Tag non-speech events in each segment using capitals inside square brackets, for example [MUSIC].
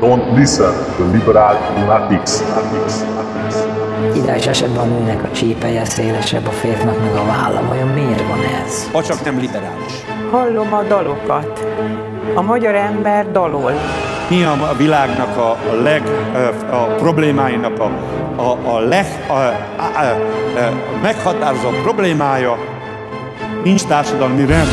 Don't listen to liberal lunatics. Ideális esetben a nőnek a csípeje szélesebb, a férfinak meg a válla. Vajon miért van ez? Ha csak nem liberális. Hallom a dalokat. A magyar ember dalol. Mi a világnak a, a leg, a, a problémáinak a, a, a leg, a, a, a, a meghatározó problémája nincs társadalmi rend.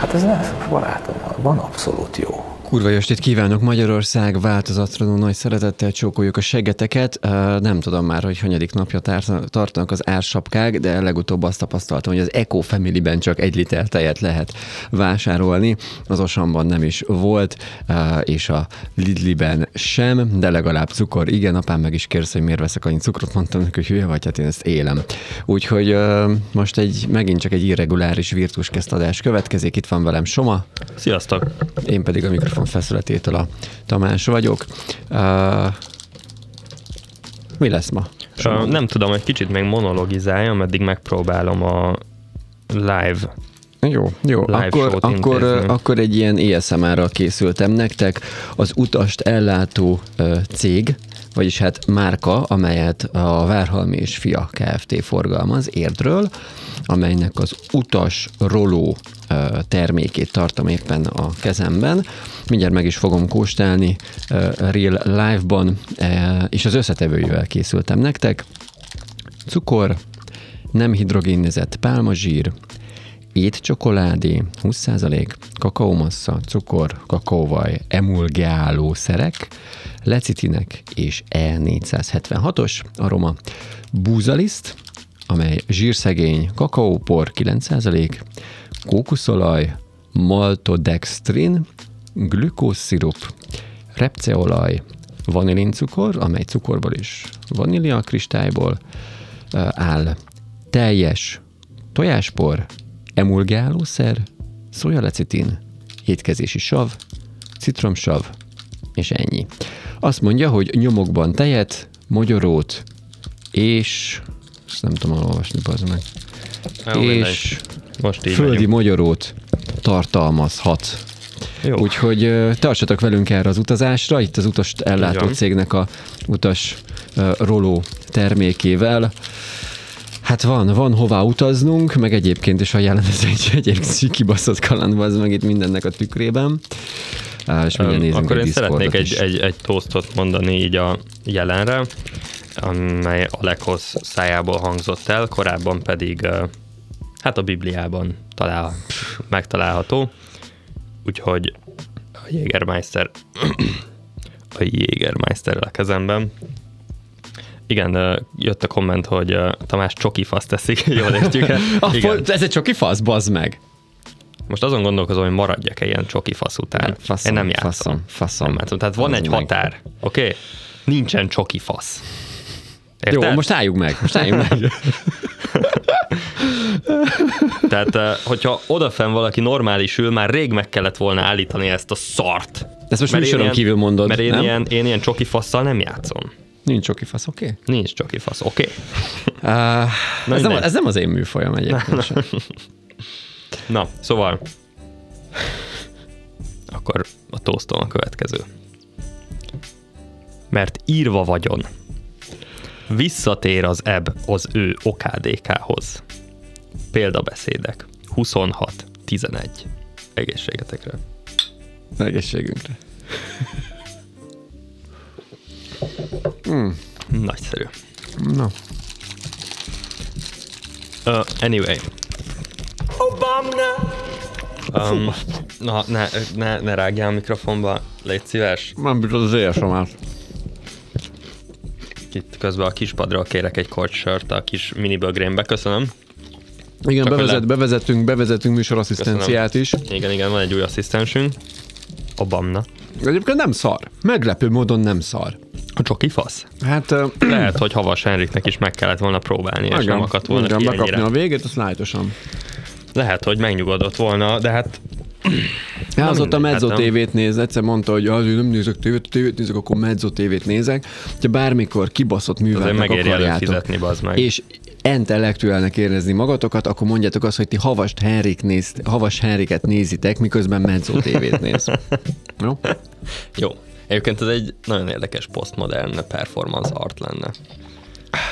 Hát ez nem, barátom, van abszolút jó. Kurva estét kívánok Magyarország változatra nagy szeretettel csókoljuk a segeteket. Nem tudom már, hogy hanyadik napja tartanak az ársapkák, de legutóbb azt tapasztaltam, hogy az Eco Family-ben csak egy liter tejet lehet vásárolni. Az Osamban nem is volt, és a Lidliben sem, de legalább cukor. Igen, apám meg is kérsz, hogy miért veszek annyi cukrot, mondtam neki, hogy hülye vagy, hát én ezt élem. Úgyhogy most egy, megint csak egy irreguláris virtus adás következik. Itt van velem Soma. Sziasztok! Én pedig a mikrofon mikrofon feszületétől a Tamás vagyok. Uh, mi lesz ma? Uh, nem tudom, egy kicsit még monologizáljam, eddig megpróbálom a live jó, jó. Live akkor, akkor, akkor egy ilyen ESMR-ra készültem nektek. Az utast ellátó uh, cég, vagyis hát márka, amelyet a Várhalmi és Fia Kft. forgalmaz Érdről, amelynek az utas roló termékét tartom éppen a kezemben. Mindjárt meg is fogom kóstálni Real Live-ban, és az összetevőjével készültem nektek. Cukor, nem hidrogénezett pálmazsír, étcsokoládé 20%, kakaómassa, cukor, kakaóvaj, emulgáló szerek, lecitinek és E476-os aroma, búzaliszt, amely zsírszegény, kakaópor 9%, kókuszolaj, maltodextrin, glükózszirup, repceolaj, vanilincukor, amely cukorból is vanília kristályból áll, teljes tojáspor, emulgálószer, szójalecitin, étkezési sav, citromsav, és ennyi. Azt mondja, hogy nyomokban tejet, mogyorót, és ezt nem tudom olvasni, bazd meg. Jó, és Most így földi megyünk. mogyorót tartalmazhat. Jó. Úgyhogy uh, tartsatok velünk erre az utazásra, itt az utas ellátó cégnek a utas uh, roló termékével. Hát van, van hová utaznunk, meg egyébként is ajánlom, ez egy, egy kibaszott kaland, az meg itt mindennek a tükrében. És um, Akkor én szeretnék egy, egy, egy tosztot mondani így a jelenre, amely Alekhoz szájából hangzott el, korábban pedig hát a Bibliában talál, megtalálható. Úgyhogy a Jägermeister [CLEARS THROAT] a Jägermeister a kezemben igen, jött a komment, hogy Tamás csoki fasz teszik, [LAUGHS] jól értjük [LAUGHS] Igen. Ez egy csoki fasz, bazd meg. Most azon gondolkozom, hogy maradjak-e ilyen csoki fasz után. Faszom, Én nem játszom. Faszom, faszom. Nem játszom. Tehát van egy meg. határ, oké? Okay? Nincsen csoki fasz. Érted? Jó, most álljunk meg, most álljunk meg. [LAUGHS] Tehát, hogyha odafenn valaki normális ül, már rég meg kellett volna állítani ezt a szart. Ezt most műsoron kívül mondod, Mert én nem? ilyen, én ilyen csoki fasszal nem játszom. Nincs csoki fasz, oké? Okay? Nincs csoki fasz, oké. Okay. Uh, ez, nem, ez nem az én műfajom egyébként Na, [LAUGHS] Na szóval akkor a tosztom a következő. Mert írva vagyon. Visszatér az ebb az ő okádékához. Példabeszédek. 26, 11. Egészségetekre. Egészségünkre. Mm. Nagyszerű. Na. Uh, anyway. Obama! Um, na, ne, ne, ne rágjál a mikrofonba, légy szíves. Nem biztos az éjjelsamát. Itt közben a kispadról kérek egy kort sört a kis minibögrénbe, köszönöm. Igen, bevezet, le... bevezetünk, bevezetünk műsorasszisztenciát is. Igen, igen, van egy új asszisztensünk. Obamna. Egyébként nem szar. Meglepő módon nem szar. A csoki fasz? Hát... Uh, [CLEARS THROAT] Lehet, hogy Havas Henriknek is meg kellett volna próbálni, igen, és nem akadt volna igen, ki a végét, az lájtosan. Lehet, hogy megnyugodott volna, de hát Ja, az ott a Mezzo tévét néz, egyszer mondta, hogy az, nem nézek tévét, tévét nézek, akkor Mezzo tévét nézek. Ha bármikor kibaszott művelnek akarjátok, meg. és intellektuálnak érezni magatokat, akkor mondjátok azt, hogy ti Havas, Henrik néz, Havas Henriket nézitek, miközben Mezzo tévét néz. [LAUGHS] Jó? Jó. Egyébként ez egy nagyon érdekes postmodern performance art lenne.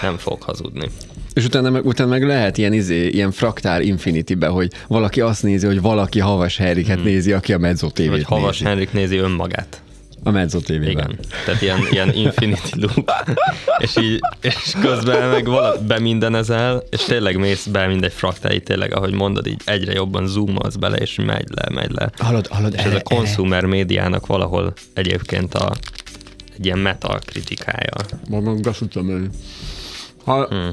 Nem fog hazudni. És utána meg, utána meg lehet ilyen, izé, ilyen fraktál Infinity-be, hogy valaki azt nézi, hogy valaki Havas Henriket hmm. nézi, aki a Mezzo tv Vagy Havas nézi. Henrik nézi önmagát. A Mezzo tv Igen, tehát ilyen, ilyen Infinity Loop, és így, és közben meg vala, bemindenezel, és tényleg mész be mindegy fraktáig, tényleg, ahogy mondod, így egyre jobban zoomolsz bele, és megy le, megy le. Hallod, hallod, és ez a consumer médiának valahol egyébként a, egy ilyen meta kritikája. Ma meg beszéltem Ha... Hmm.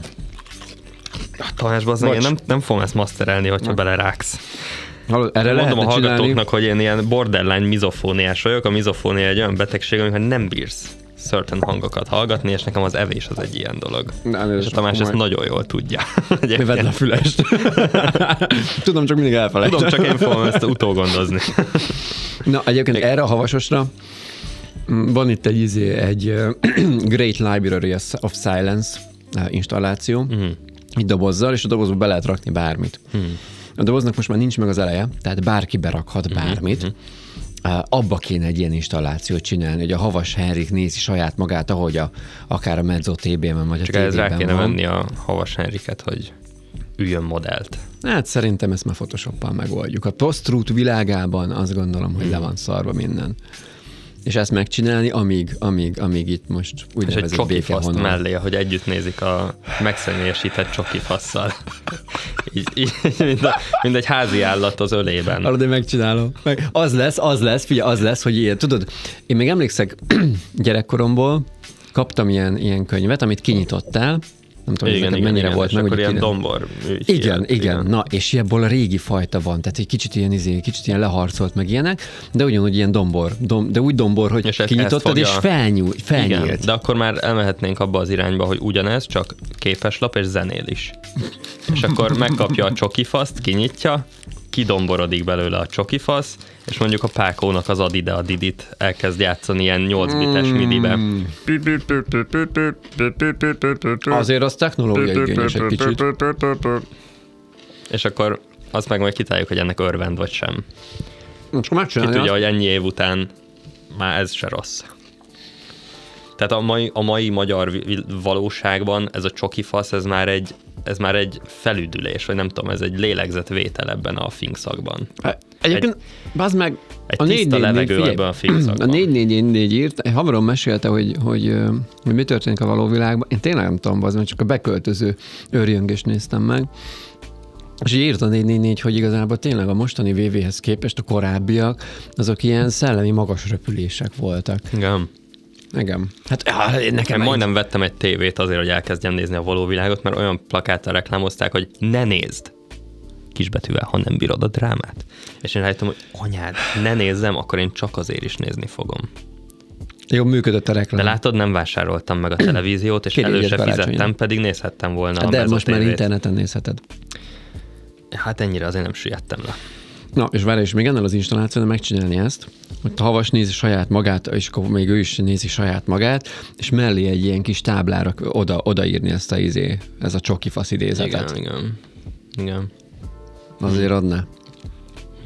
Tamás, az én nem, nem fogom ezt masterelni, hogyha beleráksz. Erre Mondom a hallgatóknak, csinálni. hogy én ilyen borderline mizofóniás vagyok. A mizofónia egy olyan betegség, amikor nem bírsz certain hangokat hallgatni, és nekem az evés az egy ilyen dolog. Nem, és a Tamás ezt nagyon jól tudja. [LAUGHS] Mi vedd a fülest. [LAUGHS] Tudom, csak mindig elfelejtem. Tudom, csak én fogom ezt utógondozni. [LAUGHS] Na, egyébként erre a havasosra van itt egy, izé, egy [CLEARS THROAT] Great Library of Silence installáció, uh-huh. egy dobozzal, és a dobozba be lehet rakni bármit. Uh-huh. A doboznak most már nincs meg az eleje, tehát bárki berakhat uh-huh. bármit. Uh-huh. Abba kéne egy ilyen installációt csinálni, hogy a Havas Henrik nézi saját magát, ahogy a, akár a Mezzo TB-ben vagy Csak a ez rá kéne van. venni a Havas Henriket, hogy üljön modellt. Hát szerintem ezt már Photoshoppal megoldjuk. A post világában azt gondolom, hogy le van szarva minden és ezt megcsinálni, amíg, amíg, amíg itt most úgynevezett És egy békehonnan. mellé, hogy együtt nézik a megszemélyesített csoki fasszal. [LAUGHS] így, így, mind, a, mind, egy házi állat az ölében. Arra, de megcsinálom. Meg az lesz, az lesz, figyelj, az lesz, hogy ilyen, tudod, én még emlékszek [CLEARS THROAT] gyerekkoromból, kaptam ilyen, ilyen könyvet, amit kinyitottál, nem tudom, igen, igen, mennyire igen, volt meg. Akkor ilyen dombor. Igen, igen, igen, na, és ilyenból a régi fajta van, tehát egy kicsit ilyen, izé, kicsit ilyen leharcolt meg ilyenek, de ugyanúgy ilyen dombor, dom, de úgy dombor, hogy és kinyitottad, fogja... és felnyúl, felnyílt. Igen, de akkor már elmehetnénk abba az irányba, hogy ugyanez, csak képeslap és zenél is. és akkor megkapja a csokifaszt, kinyitja, kidomborodik belőle a csokifasz, és mondjuk a Pákónak az Adide a Didit elkezd játszani ilyen 8 bites mm. midibe. Azért az technológiai igényes egy kicsit. És akkor azt meg majd kitáljuk, hogy ennek örvend vagy sem. Most akkor Ki tudja, hogy ennyi év után már ez se rossz. Tehát a mai, a mai magyar valóságban ez a csoki fasz, ez már egy, ez már egy felüdülés, vagy nem tudom, ez egy lélegzetvétel ebben a finkszakban. Egyébként, egy, meg, egy a tiszta 4, levegő 4, ebben a finkszakban. A 444 írt, egy hamarom mesélte, hogy, hogy, hogy, mi történik a való világban. Én tényleg nem tudom, az, mert csak a beköltöző őrjöngést néztem meg. És így írt a 444, hogy igazából tényleg a mostani VV-hez képest a korábbiak, azok ilyen szellemi magas röpülések voltak. Igen. Igen. Hát nekem Én egy... majdnem vettem egy tévét azért, hogy elkezdjem nézni a való világot, mert olyan plakáttal reklámozták, hogy ne nézd kisbetűvel, ha nem bírod a drámát. És én rájöttem, hogy anyád, ne nézzem, akkor én csak azért is nézni fogom. Jó, működött a reklám. De látod, nem vásároltam meg a televíziót, és előse fizettem, pedig nézhettem volna De a most már interneten nézheted. Hát ennyire azért nem süllyedtem le. Na, és várj, és még ennél az installációnál megcsinálni ezt, hogy a havas nézi saját magát, és akkor még ő is nézi saját magát, és mellé egy ilyen kis táblára oda, odaírni ezt a izé, ez a csoki fasz idézetet. Igen, igen. igen. Azért adna.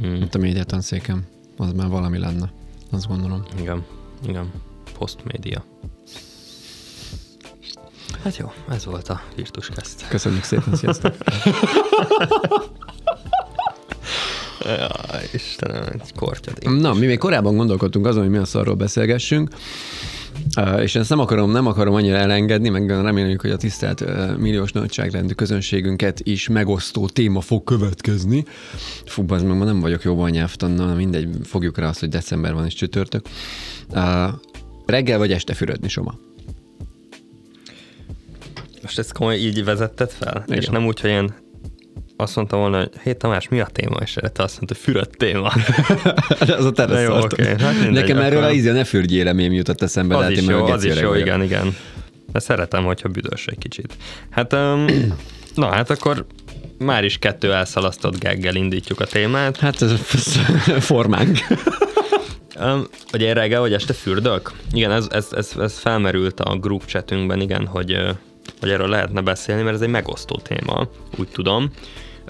Hmm. Itt a médiatanszékem. Az már valami lenne. Azt gondolom. Igen, igen. Postmédia. Hát jó, ez volt a Virtus Kest. Köszönjük szépen, sziasztok! [LAUGHS] Ja, Istenem, egy kortyad. Na, mi még korábban gondolkodtunk azon, hogy mi a szarról beszélgessünk, és ezt nem akarom, nem akarom annyira elengedni, meg reméljük, hogy a tisztelt milliós nagyságrendű közönségünket is megosztó téma fog következni. Fú, az meg ma nem vagyok jobban nyelvtannal, mindegy, fogjuk rá azt, hogy december van és csütörtök. Reggel vagy este fürödni, Soma? Most ezt komoly így vezetted fel? Igen. És nem úgy, hogy én azt mondta volna, hogy hé Tamás, mi a téma? És erre azt mondta, hogy fürött téma. [LAUGHS] az a te jó, okay. hát mindegy, Nekem erről akkor... a íze ne fürdjél mém jutott eszembe. Az is jó, az is jó, igen, igen. De szeretem, hogyha büdös egy kicsit. Hát, um, [CLEARS THROAT] na hát akkor már is kettő elszalasztott geggel indítjuk a témát. Hát ez formánk. [LAUGHS] Um, hogy én reggel vagy este fürdök? Igen, ez, ez, ez, ez felmerült a group chatünkben, igen, hogy, hogy erről lehetne beszélni, mert ez egy megosztó téma, úgy tudom.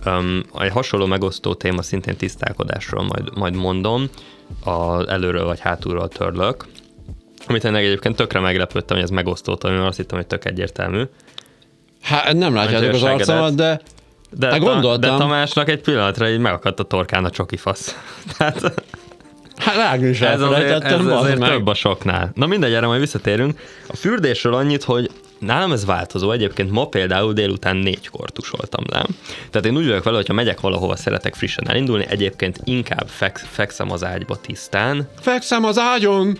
Um, egy hasonló megosztó téma szintén tisztálkodásról majd, majd mondom, a előről vagy hátulról törlök. Amit ennek egyébként tökre meglepődtem, hogy ez megosztottam, mert azt hittem, hogy tök egyértelmű. Hát nem látjátok az arcomat, de de, hát gondoltam. de Tamásnak egy pillanatra így megakadt a torkán a csoki fasz. [LAUGHS] Tehát, Hát rágni is ez azért, ez azért több a soknál. Na mindegy, erre majd visszatérünk. A fürdésről annyit, hogy nálam ez változó. Egyébként ma például délután négykor tusoltam le. Tehát én úgy vagyok vele, hogyha megyek valahova, szeretek frissen elindulni, egyébként inkább feksz, fekszem az ágyba tisztán. Fekszem az ágyon!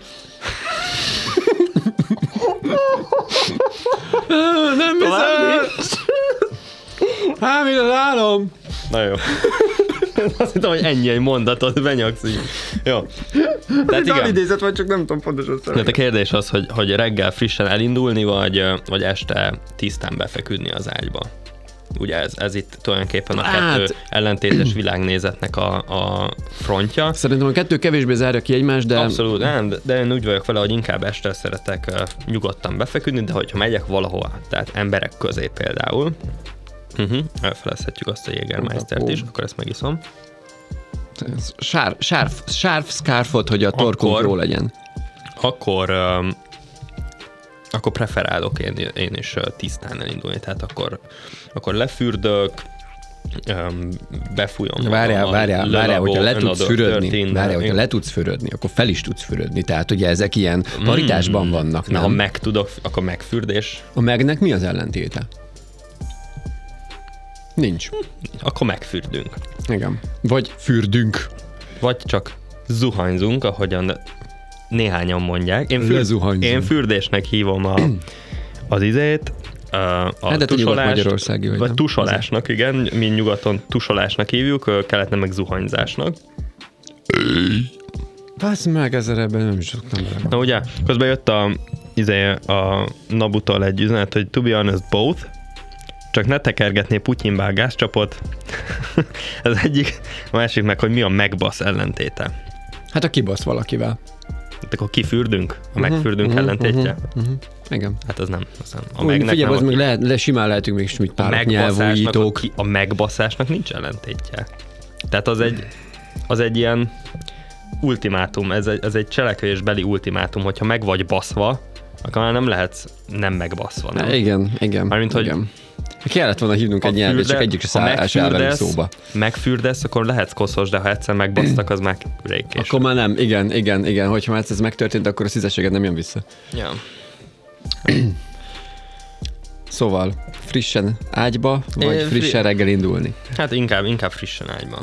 Nem hiszem! Hámid az álom! Na jó. [LAUGHS] Azt hittem, hogy ennyi egy mondatot benyagsz így. Jó. Tehát igen. idézet vagy, csak nem tudom pontosan Tehát a kérdés az, hogy, hogy reggel frissen elindulni, vagy, vagy este tisztán befeküdni az ágyba. Ugye ez, ez itt tulajdonképpen a hát, kettő ellentétes világnézetnek a, a frontja. Szerintem a kettő kevésbé zárja ki egymást, de... Abszolút, nem, de én úgy vagyok vele, hogy inkább este szeretek nyugodtan befeküdni, de hogyha megyek valahova, tehát emberek közé például, Uh-huh. Elfelezhetjük azt a Jägermeistert is, akkor ezt megiszom. Sár, sárf, sárf scarfot, hogy a torkunk jó legyen. Akkor um, akkor preferálok én, én is tisztán elindulni, tehát akkor, akkor lefürdök, um, befújom. Várjál, várjál, várjál, hogyha le tudsz fürödni, várjál, hogyha le tudsz fürödni, akkor fel is tudsz fürödni. Tehát ugye ezek ilyen paritásban mm, vannak, nem? Ha meg tudok, akkor megfürdés. A megnek mi az ellentéte? Nincs. Akkor megfürdünk. Igen. Vagy fürdünk. Vagy csak zuhanyzunk, ahogyan néhányan mondják. Én, fürd, én fürdésnek hívom a, [CLEARS THROAT] az izét, a, a hát, tusolást, Magyarországi vagy, vagy tusolásnak, igen, mi nyugaton tusolásnak hívjuk, keletne meg zuhanyzásnak. Vász meg, ezzel ebben nem is szoktam bele. Na ugye, közben jött a, izé, a Nabutól egy üzenet, hogy to be honest both, csak ne tekergetné Putyinba a gázcsapot. Ez [LAUGHS] egyik, a másik meg, hogy mi a megbasz ellentéte. Hát a kibasz valakivel. Hát akkor kifürdünk? A uh-huh, megfürdünk uh-huh, ellentétje? Uh-huh, uh-huh. Igen. Hát az nem. Az nem. A megnek figyelj, az meg lehet, le, simán lehetünk még smit pár nyelvújítók. A, a megbaszásnak nincs ellentétje. Tehát az egy, az egy ilyen ultimátum, ez egy, ez egy cselekvésbeli ultimátum, hogyha meg vagy baszva, akkor már nem lehet nem megbaszva. Nem? Igen, igen. Mármint, hogy igen. Kellett volna hívnunk egy nyelvet, csak egyik se szóba. Megfürdesz, akkor lehetsz koszos, de ha egyszer megbasztak, az már rég késő. Akkor már nem, igen, igen, igen. Hogyha már ez megtörtént, akkor a szízességed nem jön vissza. Ja. [CLEARS THROAT] Szóval frissen ágyba, vagy frissen reggel indulni? Hát inkább, inkább frissen ágyba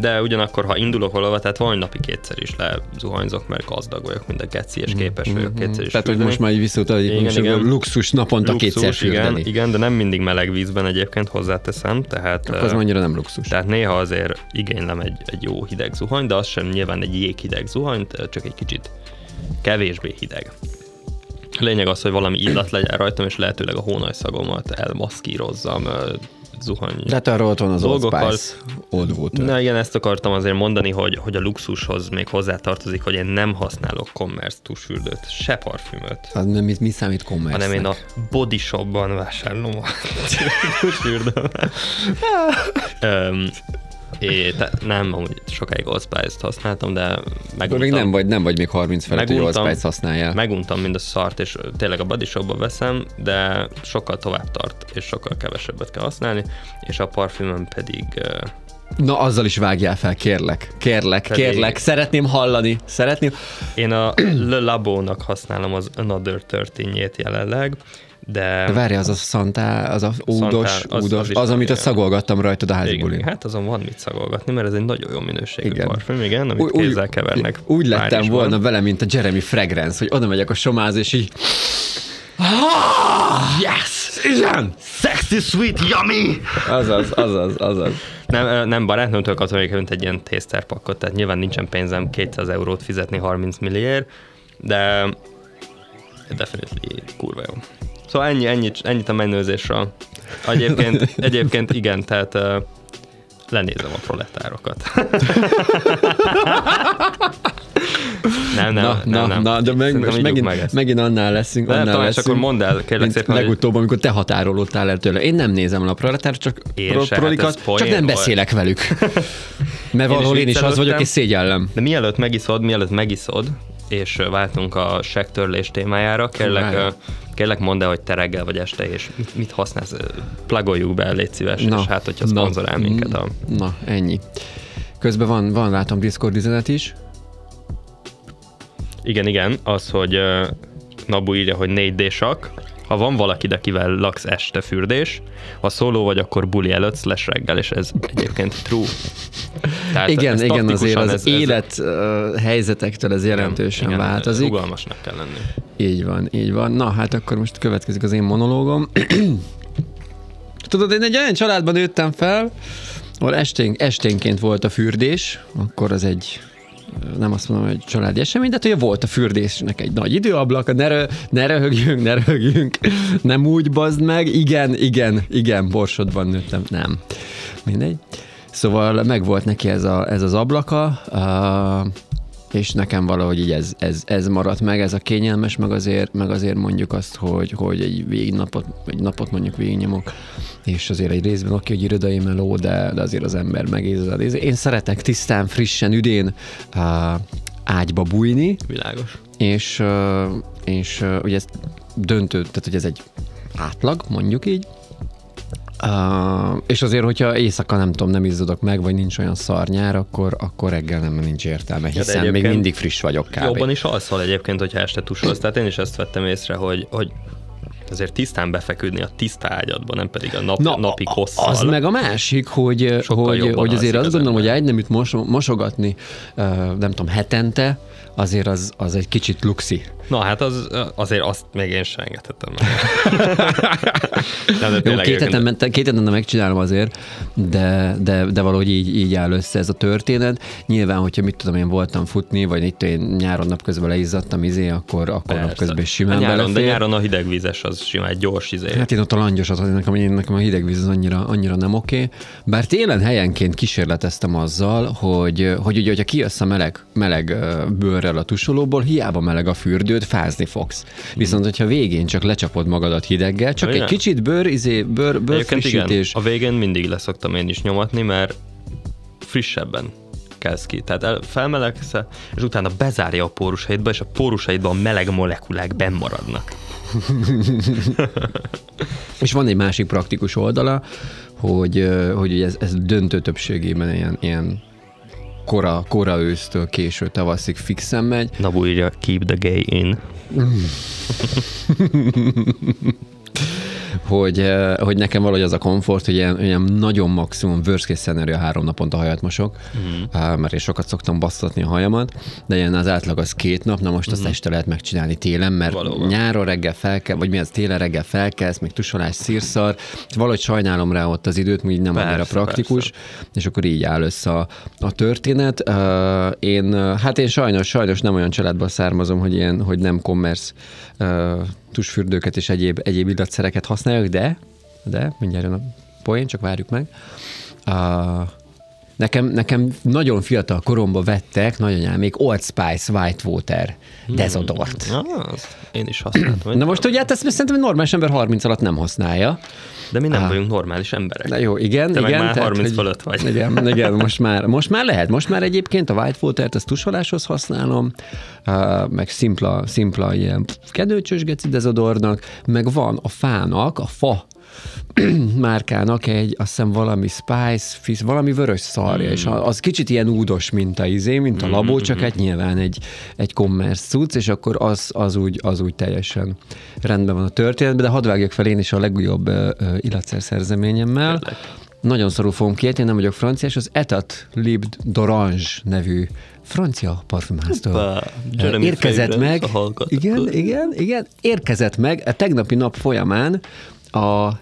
de ugyanakkor, ha indulok valahova, tehát van napi kétszer is lezuhanyzok, mert gazdag vagyok, mint a geci, és képes mm-hmm. vagyok kétszer is Tehát, hogy most már így visszautal, igen, igen. luxus naponta luxus, kétszer fürdeni. Igen, igen, de nem mindig meleg vízben egyébként hozzáteszem, tehát... Akkor az annyira nem luxus. Tehát néha azért igénylem egy, egy jó hideg zuhany, de az sem nyilván egy jéghideg zuhany, csak egy kicsit kevésbé hideg. Lényeg az, hogy valami illat legyen rajtam, és lehetőleg a hónajszagomat elmaszkírozzam zuhany De hát arról ott van az dolgokkal. Old Spice, Old Water. Na igen, ezt akartam azért mondani, hogy, hogy a luxushoz még hozzátartozik, hogy én nem használok commerce tusfürdőt, se parfümöt. Az nem, mi, mi számít commerce Hanem én a body shopban vásárolom a [LAUGHS] tusfürdőt. [LAUGHS] É, te, nem, amúgy sokáig Old Spice-t használtam, de meguntam. Még nem vagy, nem vagy még 30 felett, hogy Old Spice használjál. Meguntam mind a szart, és tényleg a body shopba veszem, de sokkal tovább tart, és sokkal kevesebbet kell használni, és a parfümön pedig Na, azzal is vágjál fel, kérlek. Kérlek, Pedig kérlek. Szeretném hallani. Szeretném. Én a Le Labo-nak használom az Another 13 jelenleg, de... de várj, az a Santa, az a údos, az, údos, az, az, az amit a szagolgattam rajtad a házi igen, Hát azon van mit szagolgatni, mert ez egy nagyon jó minőségű igen. parfüm, igen, amit úgy, kézzel kevernek. Úgy lettem volna van. vele, mint a Jeremy Fragrance, hogy oda megyek a somáz, és így Ah, yes! Igen! Sexy, sweet, yummy! Azaz, azaz, azaz. Nem, nem barátnőmtől kaptam egyébként egy ilyen tészterpakkot, tehát nyilván nincsen pénzem 200 eurót fizetni 30 milliért, de definitely kurva jó. Szóval ennyi, ennyi, ennyit a menőzésről. Egyébként, [LAUGHS] egyébként igen, tehát uh, lenézem a proletárokat. [LAUGHS] nem, nem, na, nem, na, nem. Na, de meg, most megint, meg megint annál leszünk, de annál nem, leszünk. akkor mondd el, kérlek szépen. Legutóbb, amikor te határolódtál el tőle. Én nem nézem a proletár, csak én pro, se, prolikat, hát csak nem beszélek velük. [LAUGHS] Mert valahol én is az vagyok, és szégyellem. De mielőtt megiszod, mielőtt megiszod, és váltunk a segtörlés témájára. Kérlek, kérlek mondd el, hogy te reggel vagy este, és mit, használsz? Plagoljuk be, légy szíves, na, és hát, hogyha szponzorál minket a... Na, ennyi. Közben van, van látom Discord üzenet is. Igen, igen, az, hogy uh, Nabu írja, hogy 4 d ha van valaki, akivel laksz este fürdés, ha szóló vagy, akkor buli előtt slash reggel, és ez egyébként true. Tehát igen, igen, azért az ez, élet ez... helyzetektől ez jelentősen igen, változik. Rugalmasnak kell lenni. Így van, így van. Na, hát akkor most következik az én monológom. [CLEARS THROAT] Tudod, én egy olyan családban nőttem fel, ahol estén, esténként volt a fürdés, akkor az egy nem azt mondom, hogy családi esemény, de hát, volt a fürdésnek egy nagy időablak, ne, rö, ne röhögjünk, ne röhögjünk, nem úgy bazd meg, igen, igen, igen, borsodban nőttem, nem, mindegy. Szóval meg volt neki ez, a, ez az ablaka, uh, és nekem valahogy így ez, ez, ez maradt meg, ez a kényelmes, meg azért, meg azért mondjuk azt, hogy, hogy egy végignapot, egy napot mondjuk végignyomok, és azért egy részben oké, hogy irodai meló, de, de azért az ember megérzed. Én szeretek tisztán, frissen, üdén uh, ágyba bújni. Világos. És, és ugye ez döntő, tehát hogy ez egy átlag, mondjuk így, Uh, és azért, hogyha éjszaka nem tudom, nem izzadok meg, vagy nincs olyan szarnyár, akkor, akkor reggel nem nincs értelme, hiszen ja, még mindig friss vagyok kb. Jobban is alszol egyébként, hogyha este tusolsz. Tehát én is ezt vettem észre, hogy, hogy azért tisztán befeküdni a tiszta ágyadba, nem pedig a nap, Na, napi hosszal. Az meg a másik, hogy, hogy, hogy azért azt gondolom, hogy egy nem mos, mosogatni, nem tudom, hetente, azért az, az egy kicsit luxi. Na hát az, azért azt még én sem engedhetem meg. [LAUGHS] Jó, két, heten, két heten megcsinálom azért, de, de, de valahogy így, így áll össze ez a történet. Nyilván, hogyha mit tudom, én voltam futni, vagy itt én nyáron napközben leizzadtam izé, akkor, akkor napközben is simán a nyáron, belefér. De nyáron a hidegvízes az simán egy gyors izé. Hát én ott a langyosat, nekem, én, nekem a hidegvíz az annyira, annyira nem oké. Okay. Bár télen helyenként kísérleteztem azzal, hogy, hogy ugye, hogyha kijössz a meleg, meleg bőrrel a tusolóból, hiába meleg a fürdő, időt fázni fogsz. Viszont, hogyha végén csak lecsapod magadat hideggel, csak egy kicsit bőr, izé, bőr, bőr frissítés. Igen, a végén mindig leszoktam én is nyomatni, mert frissebben kezd ki. Tehát el, felmelegsz, és utána bezárja a pórusaidba, és a pórusaidban a meleg molekulák benn maradnak. [LAUGHS] és van egy másik praktikus oldala, hogy, hogy ez, ez döntő többségében ilyen, ilyen kora, kora ősztől késő tavaszig fixen megy. Nabu írja, keep the gay in. [LAUGHS] hogy, eh, hogy nekem valahogy az a komfort, hogy ilyen, ilyen nagyon maximum worst case scenario három naponta hajat mosok, uh-huh. mert én sokat szoktam basztatni a hajamat, de ilyen az átlag az két nap, na most uh-huh. azt este lehet megcsinálni télen, mert Valóban. nyáron reggel fel kell, vagy mi az télen reggel felkelsz, még tusolás, szírszar, valahogy sajnálom rá ott az időt, így nem persze, annyira praktikus, persze. és akkor így áll össze a, a történet. Uh, én, hát én sajnos, sajnos nem olyan családból származom, hogy ilyen, hogy nem commerce tusfürdőket és egyéb, egyéb illatszereket használjuk, de, de mindjárt jön a poén, csak várjuk meg. Uh, Nekem, nekem nagyon fiatal koromban vettek nagyanyámék Old Spice Whitewater hmm. dezodort. Ah, én is használtam. Na most ugye hát ezt szerintem egy normális ember 30 alatt nem használja. De mi nem ah. vagyunk normális emberek. De jó, igen, Te igen. Meg már 30 tehát, fölött vagy. Igen, igen most, már, most már lehet. Most már egyébként a Whitewatert ezt tusoláshoz használom, uh, meg szimpla, szimpla ilyen kedőcsös geci dezodornak, meg van a fának, a fa [CLEARS THROAT] márkának egy, azt hiszem valami spice, fisz, valami vörös szarja, mm. és az kicsit ilyen údos, mint a izé, mint a mm, labó, mm, csak mm. hát nyilván egy, egy commerce cucc, és akkor az, az, úgy, az úgy teljesen rendben van a történetben, de hadd vágjak fel én is a legújabb uh, illatszer szerzeményemmel. Kérlek. Nagyon szorul fogom kiejteni, nem vagyok francia, és az Etat Libre d'Orange nevű francia parfümháztól érkezett meg. Igen, igen, igen, érkezett meg a tegnapi nap folyamán a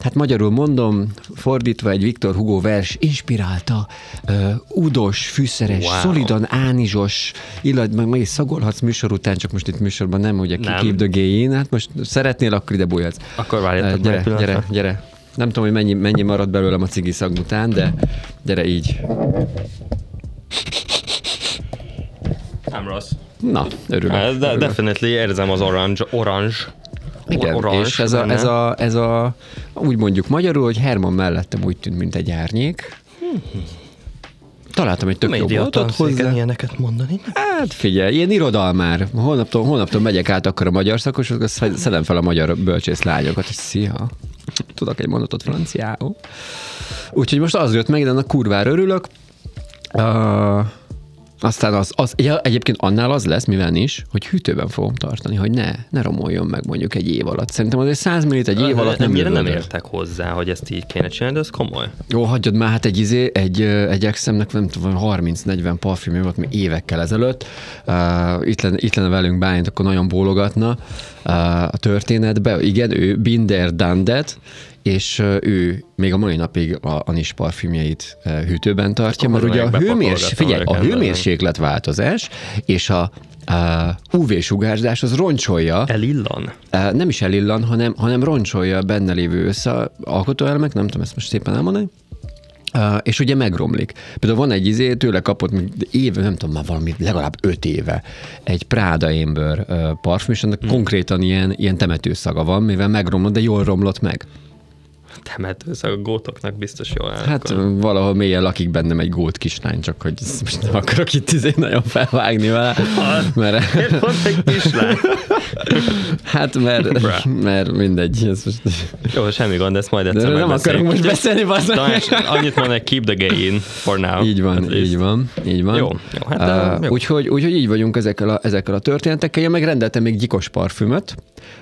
Hát magyarul mondom, fordítva egy Viktor Hugo vers inspirálta, uh, udos, fűszeres, wow. szolidan ánizsos illat, meg meg is szagolhatsz műsor után, csak most itt műsorban nem, ugye gay hát most szeretnél, akkor ide bújhatsz. Akkor várjatok uh, gyere, gyere, gyere. Nem tudom, hogy mennyi, mennyi marad belőlem a cigi szag után, de gyere így. Nem rossz. Na, örülök. De, örülök. definitely érzem az orange, orange igen, Orange, és ez a, ez, a, ez a, úgy mondjuk magyarul, hogy Herman mellettem úgy tűnt, mint egy árnyék. találtam egy tök jó boltot hozzá. ilyeneket mondani. Hát figyelj, ilyen irodalmár. Holnaptól, holnaptól megyek át akkor a magyar szakos, akkor szedem fel a magyar bölcsész lányokat, és szia, tudok egy mondatot franciául. Úgyhogy most az jött meg, de a kurvára örülök. Uh, aztán az, az ja, egyébként annál az lesz, mivel is, hogy hűtőben fogom tartani, hogy ne, ne romoljon meg mondjuk egy év alatt. Szerintem azért 100 millit egy év alatt nem nem, nem értek hozzá, hogy ezt így kéne csinálni, de ez komoly. Jó, hagyjad már, hát egy izé, egy, egy exemnek nem tudom, 30-40 parfümje volt még évekkel ezelőtt. Uh, itt, lenne, itt lenne velünk Bálint, akkor nagyon bólogatna uh, a történetbe. Igen, ő Binder Dandet, és ő még a mai napig a, a nis parfümjeit hűtőben tartja, Akkor mert ugye a, hőmérs, figyelj, a hőmérsékletváltozás és a a UV-sugárzás az roncsolja. Elillan? Nem is elillan, hanem, hanem roncsolja a benne lévő összealkotóelemek, nem tudom ezt most szépen elmondani, Uh, és ugye megromlik. Például van egy izé, tőle kapott éve, nem tudom, már valami legalább öt éve, egy Prada Amber uh, parfüm, és ennek hmm. konkrétan ilyen, ilyen temetőszaga van, mivel megromlott, de jól romlott meg temetőszak a gótoknak biztos jól áll. Hát akkor. valahol mélyen lakik bennem egy gót kislány, csak hogy most nem akarok itt izé nagyon felvágni vele. Mert... Miért pont egy kislány? hát mert, mert mindegy. Ez most... Jó, semmi gond, ezt majd egyszer De nem akarok most beszélni, Tamás, annyit mondani, keep the gain for now. Így van, így van, így van. Jó, jó hát uh, jó. Úgyhogy, úgyhogy így vagyunk ezekkel a, ezekkel a történetekkel. Én megrendeltem még gyikos parfümöt.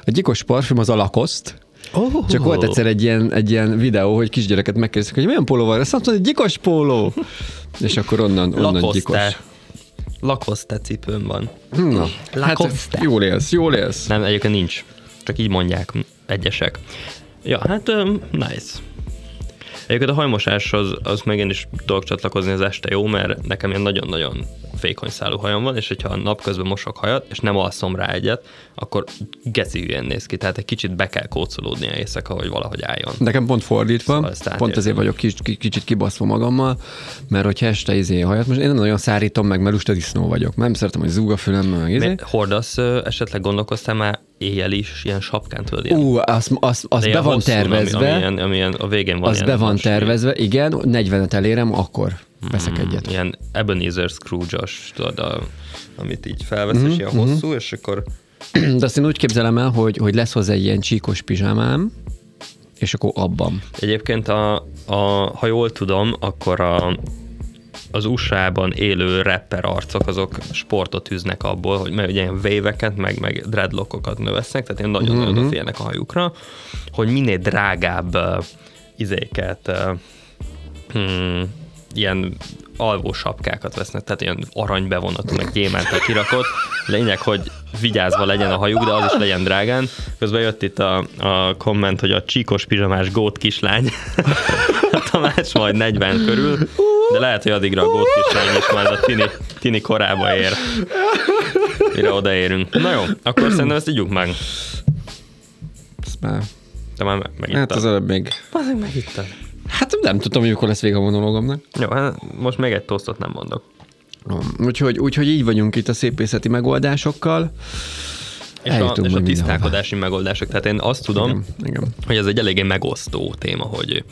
A gyikos parfüm az a lakoszt, Oh. Csak volt egyszer egy ilyen, egy ilyen videó, hogy kisgyereket megkérdezik, hogy milyen póló van, azt mondta, hogy gyikos póló. [LAUGHS] És akkor onnan, onnan Lakoszte. gyikos. Lakoszte cipőm van. Na, hát jól élsz, jól élsz. Nem, egyébként nincs. Csak így mondják egyesek. Ja, hát um, nice. Egyébként a hajmosáshoz az meg én is tudok csatlakozni az este jó, mert nekem ilyen nagyon-nagyon vékony szálú hajam van, és hogyha napközben mosok hajat, és nem alszom rá egyet, akkor geci hülyen néz ki. Tehát egy kicsit be kell kócolódnia éjszaka, hogy valahogy álljon. Nekem pont fordítva, szóval pont ezért vagyok kicsit, kicsit kibaszva magammal, mert hogyha este izé hajat, most én nem nagyon szárítom meg, mert lusta disznó vagyok. Nem szeretem, hogy zúg a fülem, meg izé. Hordasz, esetleg gondolkoztál már éjjel is ilyen sapkán, tudod? Ilyen, Ú, az, az, az be van hosszú, tervezve. Ami, ami, ami ilyen, a végén van Az be van tervezve, igen, 40-et elérem, akkor veszek mm, egyet. Ilyen Ebenezer Scrooge-as, tudod, a, amit így felvesz, mm-hmm, és ilyen mm-hmm. hosszú, és akkor... De azt én úgy képzelem el, hogy, hogy lesz hozzá egy ilyen csíkos pizsámám, és akkor abban. Egyébként, a, a, ha jól tudom, akkor a, az USA-ban élő rapper arcok, azok sportot üznek abból, hogy ugye ilyen véveket, meg, meg dreadlockokat növesznek, tehát ilyen nagyon-nagyon mm-hmm. odafigyelnek a hajukra, hogy minél drágább uh, izéket, uh, hmm, ilyen alvó sapkákat vesznek, tehát ilyen aranybevonatú, meg gyémántal kirakott. Lényeg, hogy vigyázva legyen a hajuk, de az is legyen drágán. Közben jött itt a, a komment, hogy a csíkos pizsamás gót kislány. a [LAUGHS] Tamás majd 40 körül, de lehet, hogy addigra a gót kislány is majd a tini, tini korába ér. Mire odaérünk. Na jó, akkor szerintem ezt ígyuk meg. Ezt már... Te már megittad. Hát az előbb még... Azért megittad. Hát nem tudtam, hogy mikor lesz vége a monológomnak. Jó, hát most még egy tosztot nem mondok. Úgyhogy, úgyhogy így vagyunk itt a szépészeti megoldásokkal. És a, és a tisztálkodási megoldások. Tehát én azt tudom, igen, igen. hogy ez egy eléggé megosztó téma, hogy,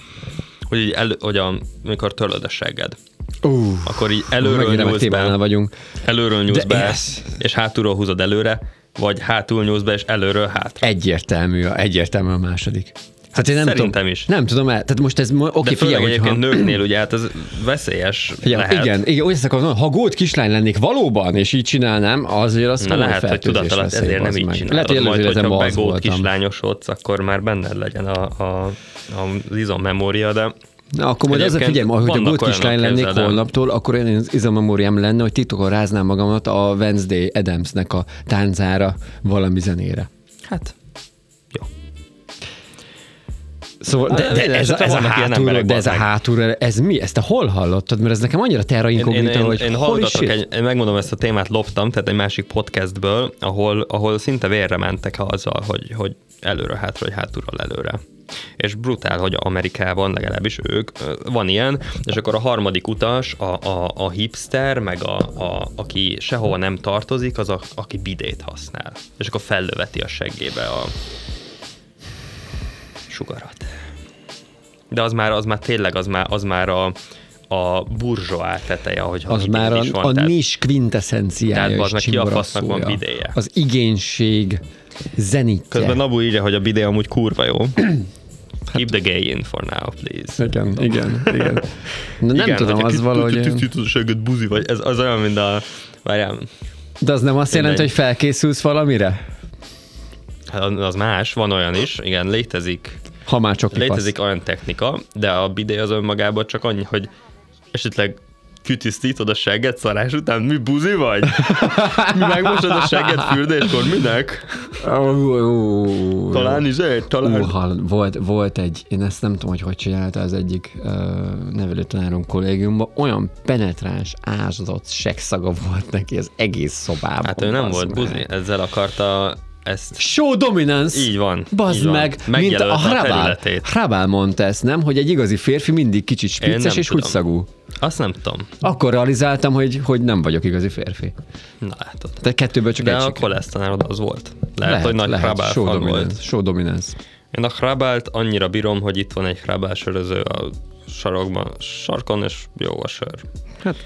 hogy, el, hogy a, mikor törlöd a segged, uh, akkor így előről nyúlsz be, vagyunk. előről nyúlsz De be, ez... és hátulról húzod előre, vagy hátul nyúlsz be, és előről hátra. Egyértelmű, egyértelmű a második. Hát én nem Szerintem tudom, is. Nem tudom, tehát most ez, oké, okay, figyelj, hogy egyébként ha... nőknél ugye, hát ez veszélyes figyelj, lehet. Igen, igen, úgy akarom, ha gót kislány lennék valóban, és így csinálnám, azért azt Na lehet, hogy tudat alatt ezért nem így csinálod. Lehet, hogy majd, hogyha begót kislányosodsz, akkor már benned legyen a, a, a, az izommemória, de Na, akkor majd az a figyelj, hogy a gót kislány lennék holnaptól, akkor én az izomemóriám lenne, hogy titokon ráznám magamat a Wednesday Adamsnek a táncára valami zenére. Hát, Szóval, de, de, ez, a, ez a hátul, de ez a hátul, ez mi? Ezt te hol hallottad? Mert ez nekem annyira terra inkognita, hogy én, én, egy, én megmondom, ezt a témát loptam, tehát egy másik podcastből, ahol, ahol szinte vérre mentek azzal, hogy, hogy előre-hátra, vagy hátulról előre. És brutál, hogy Amerikában legalábbis ők, van ilyen, és akkor a harmadik utas, a, a, a hipster, meg a, a, aki sehova nem tartozik, az a, aki bidét használ. És akkor fellöveti a seggébe a, sugarat. De az már, az már tényleg, az már, az már a, a burzsóá teteje, ahogy Az már a, van, a tehát, nis quintessenciája Tehát ki a fasznak van bideje. Az igénység zenitje. Közben Nabu írja, hogy a bidé amúgy kurva jó. [CLEARS THROAT] Keep the gay in for now, please. Igen, igen, igen. Na, nem igen, tudom, az valahogy... Tisztítozóságot buzi vagy, ez az olyan, mint a... Várjál. De az nem azt jelenti, hogy felkészülsz valamire? Hát az más, van olyan is, igen, létezik. Ha már csak Létezik olyan technika, de a bidé az önmagában csak annyi, hogy esetleg kitisztítod a segget szarás után, mi buzi vagy? mi megmosod a segget fürdéskor, minek? talán is egy, talán. Uh, volt, volt egy, én ezt nem tudom, hogy hogy csinálta az egyik uh, nevelőtanárunk kollégiumban, olyan penetráns, ázott segszaga volt neki az egész szobában. Hát ő nem volt buzi, ezzel akarta ezt. Show dominance. Így van. Bazd így meg, mint a Hrabál. Hrabál mondta ezt, nem? Hogy egy igazi férfi mindig kicsit spicces és húgyszagú. Azt nem tudom. Akkor realizáltam, hogy, hogy nem vagyok igazi férfi. Na látod. De kettőből csak De egy a kolesztanárod az volt. Lehet, lehet hogy nagy lehet. Hrabál show dominance. volt. Show dominance. Én a Hrabált annyira bírom, hogy itt van egy Hrabál söröző a sarokban, sarkon, és jó a sör. Hát,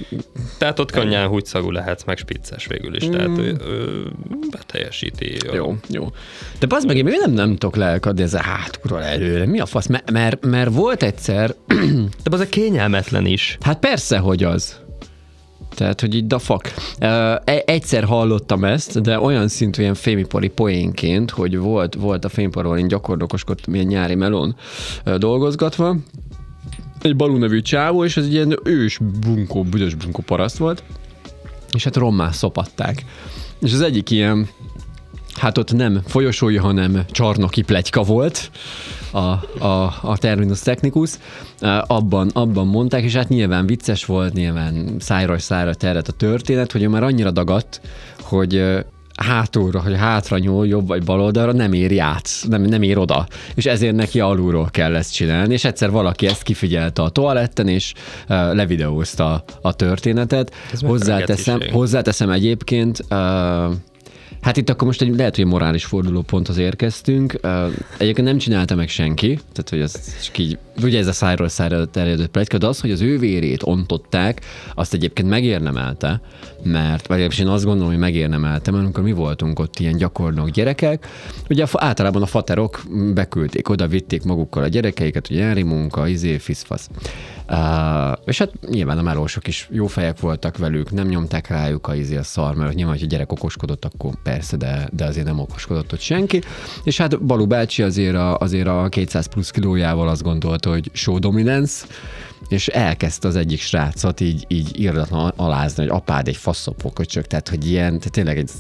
tehát ott könnyen húgyszagú lehet, meg spicces végül is, mm. tehát ő, ő beteljesíti. Jó, jó. jó. De az meg én még nem, nem tudok lelkadni ez a hátulról előre. Mi a fasz? Mert, mert, mert volt egyszer... De az a kényelmetlen is. Hát persze, hogy az. Tehát, hogy így the fuck. Uh, egyszer hallottam ezt, de olyan szintű ilyen fémipari poénként, hogy volt, volt a fémiparban, én gyakornokoskodtam ilyen nyári melón dolgozgatva, egy Balú nevű csávó, és ez egy ilyen ős bunkó, büdös bunkó paraszt volt, és hát rommá szopatták. És az egyik ilyen, hát ott nem folyosói, hanem csarnoki plegyka volt, a, a, a terminus technicus, abban, abban mondták, és hát nyilván vicces volt, nyilván szájra szájra terjedt a történet, hogy ő már annyira dagadt, hogy hátulra, hogy hátra nyúl, jobb vagy bal oldalra, nem ér át, nem, nem ér oda. És ezért neki alulról kell ezt csinálni. És egyszer valaki ezt kifigyelte a toaletten, és uh, levideózta a történetet. Hozzáteszem, hozzáteszem egyébként, uh, Hát itt akkor most egy, lehet, hogy morális fordulóponthoz érkeztünk. Egyébként nem csinálta meg senki, tehát hogy ez csak így, ugye ez a szájról szájra terjedett pletyka, de az, hogy az ő vérét ontották, azt egyébként megérnemelte, mert, vagy én azt gondolom, hogy megérnemelte, mert amikor mi voltunk ott ilyen gyakornok gyerekek, ugye általában a faterok beküldték, oda vitték magukkal a gyerekeiket, ugye nyári munka, izé, fiszfasz. Uh, és hát nyilván a melósok is jó fejek voltak velük, nem nyomták rájuk a izé a szar, mert nyilván, hogy a gyerek okoskodott, akkor persze, de, de azért nem okoskodott ott senki. És hát Balú bácsi azért a, azért a 200 plusz kilójával azt gondolta, hogy show dominance, és elkezdte az egyik srácot így, így írdatlan alázni, hogy apád egy faszopóköcsök, tehát hogy ilyen, tehát tényleg egy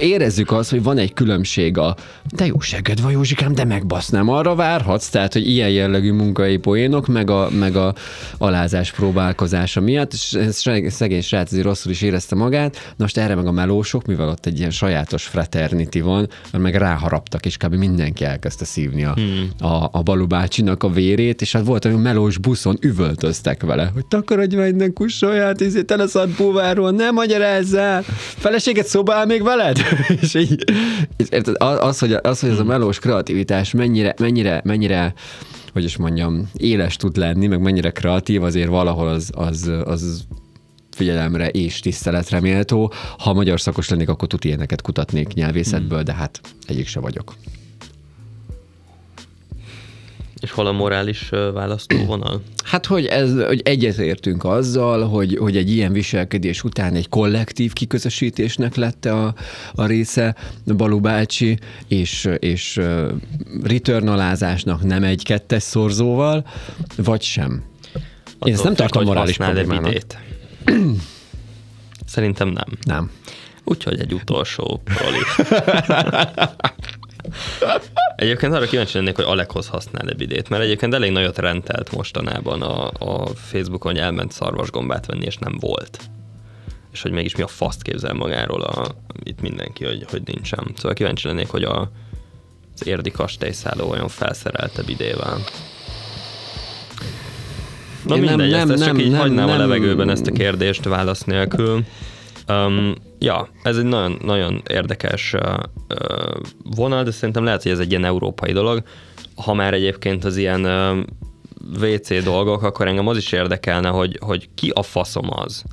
érezzük azt, hogy van egy különbség a de jó seged van Józsikám, de megbasznám, arra várhatsz, tehát, hogy ilyen jellegű munkai poénok, meg a, meg a alázás próbálkozása miatt, és ez szegény srác azért rosszul is érezte magát, na most erre meg a melósok, mivel ott egy ilyen sajátos fraternity van, meg ráharaptak, és kb. mindenki elkezdte szívni a, hmm. a, a Balú bácsinak a vérét, és hát volt, hogy melós buszon üvöltöztek vele, hogy takarodj meg innen kussolját, izé, tele szart búváról, nem magyarázzál, feleséget szobál még veled? [LAUGHS] és így, érted, az, hogy, az, hogy ez a hmm. melós kreativitás mennyire, mennyire, mennyire hogy is mondjam, éles tud lenni, meg mennyire kreatív, azért valahol az, az, az figyelemre és tiszteletre méltó. Ha magyar szakos lennék, akkor tud ilyeneket kutatnék nyelvészetből, de hát egyik se vagyok. És hol a morális választóvonal? Hát, hogy, ez, hogy egyetértünk azzal, hogy, hogy egy ilyen viselkedés után egy kollektív kiközösítésnek lett a, a része Balú bácsi, és, és returnalázásnak nem egy kettes szorzóval, vagy sem. Attól Én ezt nem tartom morális problémának. Szerintem nem. Nem. Úgyhogy egy utolsó proli. [LAUGHS] Egyébként arra kíváncsi lennék, hogy Alekhoz használ-e bidét, mert egyébként elég nagyot rendelt mostanában a, a Facebookon, hogy elment szarvasgombát venni, és nem volt. És hogy mégis mi a faszt képzel magáról a, itt mindenki, hogy, hogy nincsen. Szóval kíváncsi lennék, hogy a, az érdi kastélyszálló olyan felszerelte bidével. Na Én mindegy, nem, ezt, ezt nem, csak így nem, hagynám nem, a levegőben ezt a kérdést válasz nélkül. Um, ja, ez egy nagyon, nagyon érdekes vonal, de szerintem lehet, hogy ez egy ilyen európai dolog. Ha már egyébként az ilyen WC dolgok, akkor engem az is érdekelne, hogy, hogy ki a faszom az,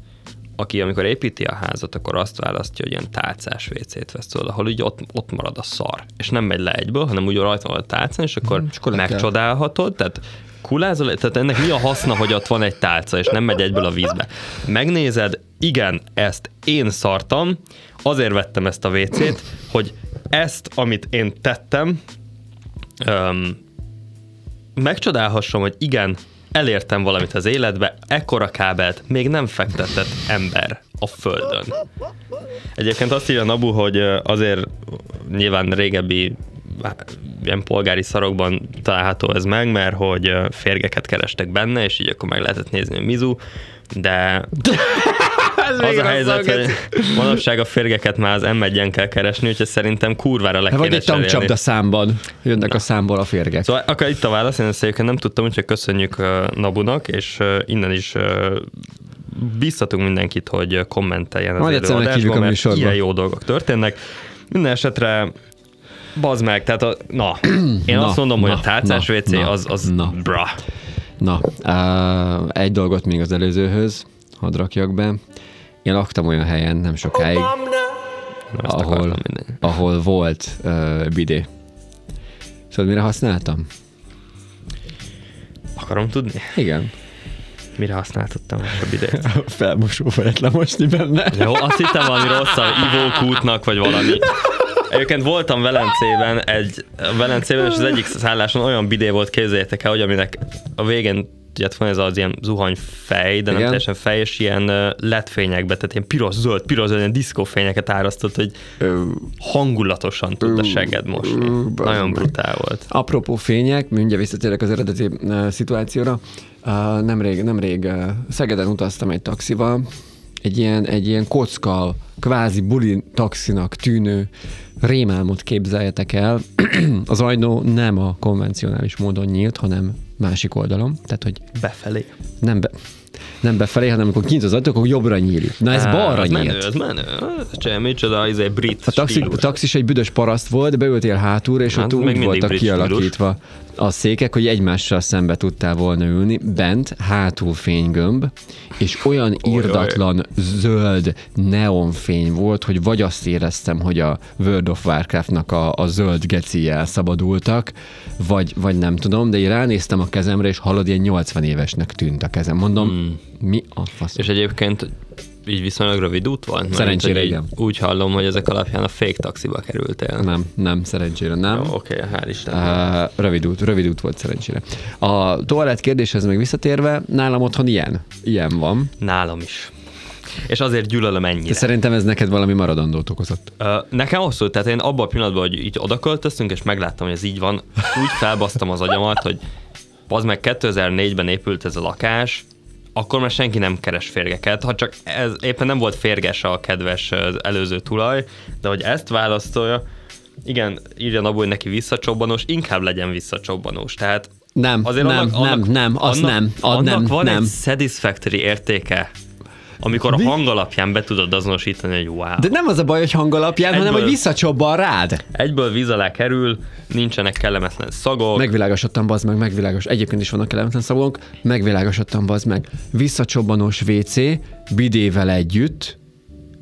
aki amikor építi a házat, akkor azt választja, hogy ilyen tálcás WC-t vesz tudod, ahol így ott, ott marad a szar. És nem megy le egyből, hanem úgy rajta van a tálcán, és akkor, mm, és akkor megcsodálhatod, tehát kulázol, tehát ennek mi a haszna, hogy ott van egy tálca, és nem megy egyből a vízbe. Megnézed, igen, ezt én szartam, azért vettem ezt a WC-t, hogy ezt, amit én tettem, öm, megcsodálhassam, hogy igen, elértem valamit az életbe, ekkora kábelt még nem fektetett ember a földön. Egyébként azt írja Nabu, hogy azért nyilván régebbi ilyen polgári szarokban található ez meg, mert hogy férgeket kerestek benne, és így akkor meg lehetett nézni a Mizu, de [LAUGHS] az a helyzet, hogy manapság a férgeket már az m kell keresni, úgyhogy szerintem kurvára le Vagy egy tankcsapda számban jönnek Na. a számból a férgek. Szóval akkor itt a válasz, én ezt nem tudtam, úgyhogy köszönjük Nabunak, és innen is biztatunk mindenkit, hogy kommenteljen az élőadásban, mert ilyen jó dolgok történnek. Minden esetre Bazd meg, tehát a, na, [CLEARS THROAT] én na, azt mondom, na, hogy a tálcás na, WC na, az, az na. bra. Na, uh, egy dolgot még az előzőhöz, hadd rakjak be. Én laktam olyan helyen nem sokáig, ahol, ahol volt uh, bidé. Szóval mire használtam? Akarom tudni? Igen. Mire használtattam a bidét? [LAUGHS] Felmosó fejet lemosni benne. Jó, azt hittem valami rosszabb, ivókútnak, vagy valami. Egyébként voltam Velencében, egy, Velencében, és az egyik szálláson olyan bidé volt, képzeljétek el, hogy aminek a végén tudjátok, van ez az ilyen zuhanyfej, de nem Igen. teljesen fej, és ilyen led fényekbe, tehát ilyen piros-zöld, piros-zöld, ilyen diszkófényeket árasztott, hogy hangulatosan tud a seged mosni. Nagyon brutál volt. Apropó fények, mindjárt visszatérek az eredeti szituációra. Nemrég, nemrég Szegeden utaztam egy taxival, egy ilyen, egy ilyen kocka, kvázi buli taxinak tűnő rémálmot képzeljetek el. [CLEARS THROAT] az ajtó nem a konvencionális módon nyílt, hanem másik oldalon, tehát hogy befelé. Nem be, nem befelé, hanem amikor kint az ajtó, akkor jobbra nyílik. Na ez balra az nyílt. Menő, ez menő. Cseh, micsoda, ez egy brit A taxi, a taxis egy büdös paraszt volt, beültél hátul, és hát, ott úgy voltak kialakítva a székek, hogy egymással szembe tudtál volna ülni. Bent hátul fénygömb, és olyan irdatlan zöld neonfény volt, hogy vagy azt éreztem, hogy a World of Warcraftnak a, a zöld geci elszabadultak, vagy, vagy nem tudom, de én ránéztem a kezemre, és hallod, ilyen 80 évesnek tűnt a kezem. Mondom, hmm. mi a fasz? És egyébként így viszonylag rövid út volt? Szerencsére Mert, igen. Úgy hallom, hogy ezek alapján a fake taxiba kerültél. Nem, nem, szerencsére nem. Oké, okay, hál' Isten. Uh, rövid út, rövid út volt szerencsére. A toalett kérdéshez meg visszatérve, nálam otthon ilyen. Ilyen van. Nálam is. És azért gyűlölöm ennyire. De szerintem ez neked valami maradandót okozott. Uh, nekem abszolút, tehát én abban a pillanatban, hogy így oda költöztünk, és megláttam, hogy ez így van, úgy felbasztam az agyamat, hogy az meg 2004-ben épült ez a lakás, akkor már senki nem keres férgeket, ha csak ez éppen nem volt férges a kedves előző tulaj, de hogy ezt választolja, igen, írja Nabu, hogy neki visszacsobbanós, inkább legyen visszacsobbanós. Tehát nem, azért nem, annak, nem, nem, az annak, nem, ad annak nem, van nem. egy satisfactory értéke, amikor Mi? a hang alapján be tudod azonosítani, hogy wow. De nem az a baj, hogy hang alapján, egyből, hanem hogy visszacsobban rád. Egyből víz alá kerül, nincsenek kellemetlen szagok. Megvilágosodtam, bazd meg, megvilágos. Egyébként is vannak kellemetlen szagok, megvilágosodtam, bazd meg. Visszacsobbanós WC, bidével együtt,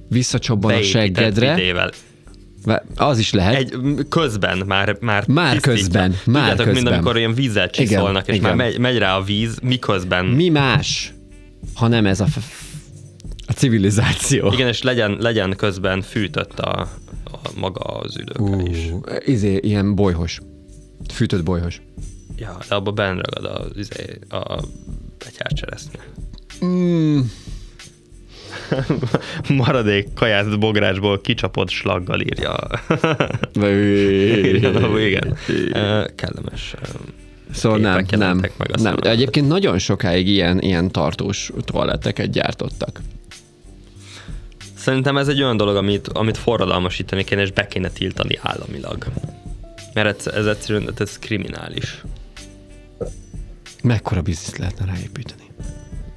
visszacsobban a seggedre. Bidével. Az is lehet. Egy, közben már Már, már közben. Már Tudjátok, közben. mint amikor ilyen vízzel csiszolnak, igen, és igen. már megy, megy rá a víz, miközben. Mi más, ha nem ez a a civilizáció. Igen, és legyen, legyen közben fűtött a, a maga az ülőke uh, is. Izé, ilyen bolyhos. Fűtött bolyhos. Ja, de abban benragad a, izé, a betyárcseresznye. Mm. [LAUGHS] Maradék kaját bográsból kicsapott slaggal írja. [LAUGHS] igen. Kellemes. Szóval nem, nem, meg nem. De egyébként nagyon sokáig ilyen, ilyen tartós toaletteket gyártottak. Szerintem ez egy olyan dolog, amit, amit forradalmasítani kéne, és be kéne tiltani államilag. Mert ez, ez egyszerűen ez kriminális. Mekkora bizniszt lehetne ráépíteni?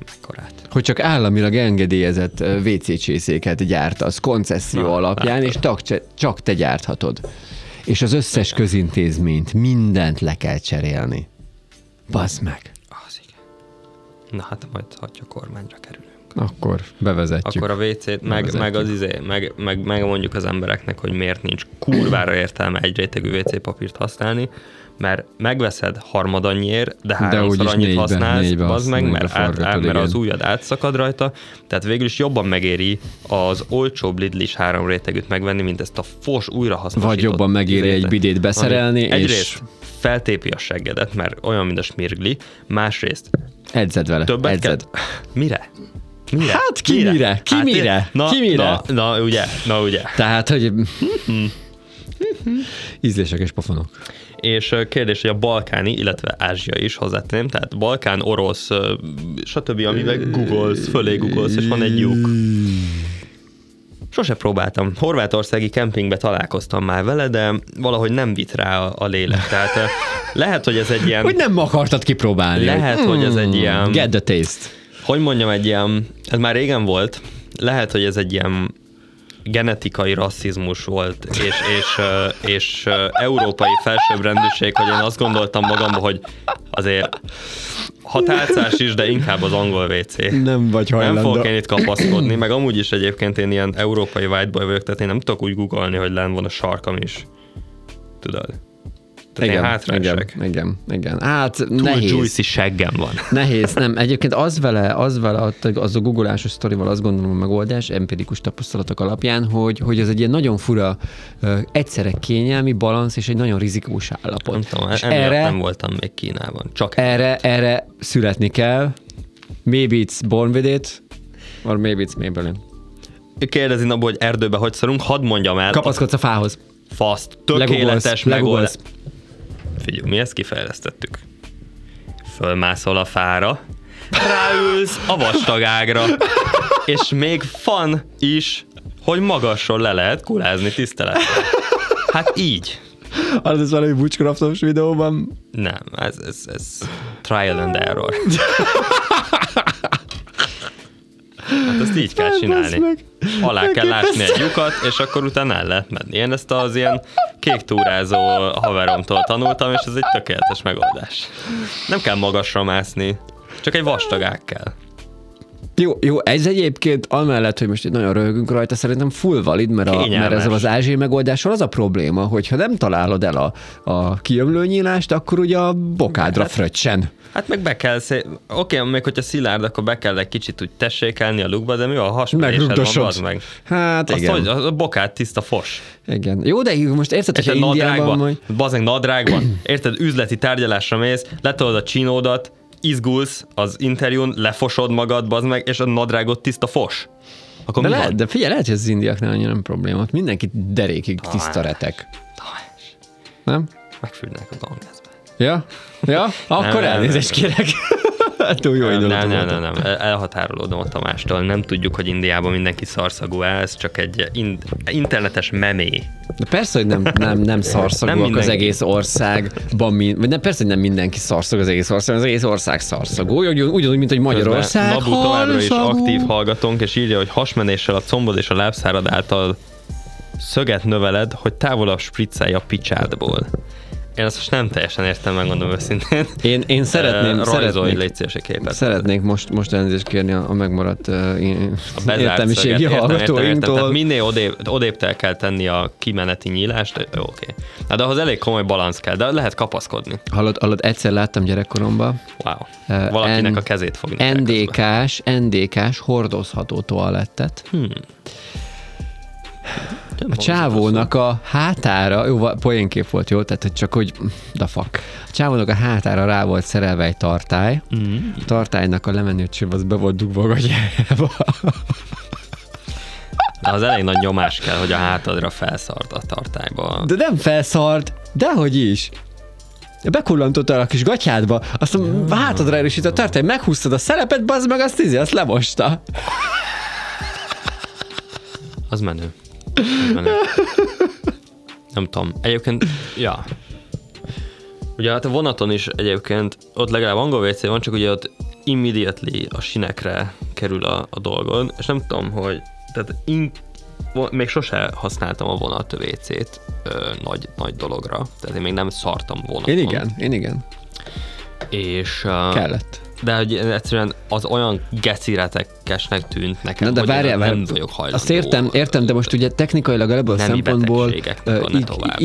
Mekkorát? Hogy csak államilag engedélyezett WC csészéket gyártasz koncesszió Na, alapján, látod. és csak, csak te gyárthatod. És az összes Igen. közintézményt, mindent le kell cserélni. Bazd meg. Az Na hát majd, ha a kormányra kerülünk. Akkor bevezetjük. Akkor a WC-t, meg, meg, az izé, meg, meg, meg mondjuk az embereknek, hogy miért nincs kurvára értelme egy rétegű WC papírt használni, mert megveszed harmad annyiért, de háromszor annyit négybe, használsz, négybe az meg, mert, át, át, mert az ujjad átszakad rajta, tehát végül is jobban megéri az olcsóbb Lidl is három rétegűt megvenni, mint ezt a fos újra Vagy jobban megéri egy bidét beszerelni, és... Egyrészt feltépi a seggedet, mert olyan, mint a smirgli, másrészt Edzed vele. Többet Edzed. Kell... Mire? Mire? Hát ki mire? mire? Ki hát mire? Na, ki mire? Na, na, ugye, na ugye. Tehát, hogy ízlések és pofonok. És kérdés, hogy a balkáni, illetve Ázsia is hozzátenném, tehát balkán, orosz, stb., amivel googolsz, fölé googolsz, és van egy lyuk. Sose próbáltam. Horvátországi kempingbe találkoztam már vele, de valahogy nem vitt rá a, a lélek. Tehát lehet, hogy ez egy ilyen... Hogy nem akartad kipróbálni. Lehet, hmm. hogy ez egy ilyen... Get the taste. Hogy mondjam, egy ilyen... Ez már régen volt. Lehet, hogy ez egy ilyen genetikai rasszizmus volt, és, és, és európai felsőbbrendűség, hogy én azt gondoltam magamban, hogy azért hatálcás is, de inkább az angol WC. Nem vagy hajlandó. Nem fogok én itt kapaszkodni, meg amúgy is egyébként én ilyen európai whiteboy vagyok, tehát én nem tudok úgy googolni, hogy len van a sarkam is. Tudod? Tehát igen, igen, igen, igen. Hát Túl nehéz. juicy seggem van. [LAUGHS] Nehéz, nem. Egyébként az vele, az vele, az a googolásos sztorival azt gondolom a megoldás, empirikus tapasztalatok alapján, hogy, hogy ez egy ilyen nagyon fura, egyszerre kényelmi balansz és egy nagyon rizikós állapot. Nem tudom, és erre, nem voltam még Kínában. Csak erre, erre születni kell. Maybe it's born with it, or maybe it's Maybelline. Kérdezi Nabu, hogy erdőbe hogy szorunk, hadd mondjam el. Kapaszkodsz a fához. Faszt, tökéletes megoldás. Figyelj, mi ezt kifejlesztettük. Fölmászol a fára, ráülsz a vastagágra, és még fan is, hogy magasról le lehet kulázni tisztelet. Hát így. Az ez valami Butchcraftos videóban? Nem, ez, ez, ez trial and error. [LAUGHS] Hát ezt így kell csinálni. Alá kell ásni egy lyukat, és akkor utána el lehet menni. Én ezt az ilyen kék túrázó haveromtól tanultam, és ez egy tökéletes megoldás. Nem kell magasra mászni, csak egy vastag kell. Jó, jó, ez egyébként amellett, hogy most itt nagyon röhögünk rajta, szerintem full valid, mert, a, mert ezzel az ázsiai megoldással az a probléma, hogy ha nem találod el a, a kiömlőnyílást, akkor ugye a bokádra hát, fröccsen. Hát meg be kell, szé... oké, okay, még hogyha szilárd, akkor be kell egy kicsit úgy tessékelni a lukba, de mi a hasmerésed van, meg? Hát Azt, igen. Hogy a bokát tiszta fos. Igen. Jó, de most érted, hogy Indiában... Majd... Bazeg nadrágban, érted, üzleti tárgyalásra mész, letolod a csinódat, izgulsz az interjún, lefosod magad, bazd meg, és a nadrágot tiszta fos. Akkor de, lehet, de figyelj, lehet, hogy az indiaknál annyira nem probléma. Mindenki derékig tiszta retek. Nem? Megfűrnek a gangázba. Ja? Ja? Akkor nem, elnézést kérek. [LAUGHS] Túl jó nem, nem, nem, nem, nem, elhatárolódom a Tamástól. Nem tudjuk, hogy Indiában mindenki szarszagú, ez csak egy in- internetes memé. De persze, hogy nem, nem, nem [LAUGHS] szarszagúak nem az egész országban, vagy nem, persze, hogy nem mindenki szarszagú az egész ország, az egész ország szarszagú, ugyanúgy, mint hogy Magyarország Nabu továbbra is aktív hallgatónk, és írja, hogy hasmenéssel a combod és a lábszárad által szöget növeled, hogy távolabb spriccelj a picsádból. Én azt most nem teljesen értem, megmondom őszintén. Én, én szeretném, uh, szeretnék, légy képet. Szeretnék most, most elnézést kérni a, a megmaradt uh, értelmiségi hallgatóinktól. minél odébb, odébbtel kell tenni a kimeneti nyílást, oké. Okay. Hát de ahhoz elég komoly balansz kell, de lehet kapaszkodni. Hallod, hallod egyszer láttam gyerekkoromban. Wow. Uh, Valakinek N- a kezét fogni. NDK-s, NDK-s hordozható toalettet. Hmm a csávónak a hátára, jó, poénkép volt, jó? Tehát, hogy csak hogy, the fuck. A csávónak a hátára rá volt szerelve egy tartály. Mm. A tartálynak a lemenőcsöv az be volt dugva a. De az elég nagy nyomás kell, hogy a hátadra felszart a tartályba. De nem felszart, dehogy is. Bekullantottál a kis gatyádba, azt a hátadra erősít a tartály, meghúztad a szelepet, bazd meg, azt tízi, azt lemosta. Az menő. Nem tudom. Egyébként, ja. Ugye hát a vonaton is egyébként, ott legalább angol WC van, csak ugye ott immediately a sinekre kerül a, a dolgon, és nem tudom, hogy tehát in, még sose használtam a vonat WC-t ö, nagy, nagy dologra, tehát én még nem szartam vonaton. Én igen, én igen. És... Uh, Kellett de hogy egyszerűen az olyan geciretekesnek tűnt nekem, Na, de hogy várjál, nem vagyok hajlandó. Azt értem, értem, de most ugye technikailag ebből a szempontból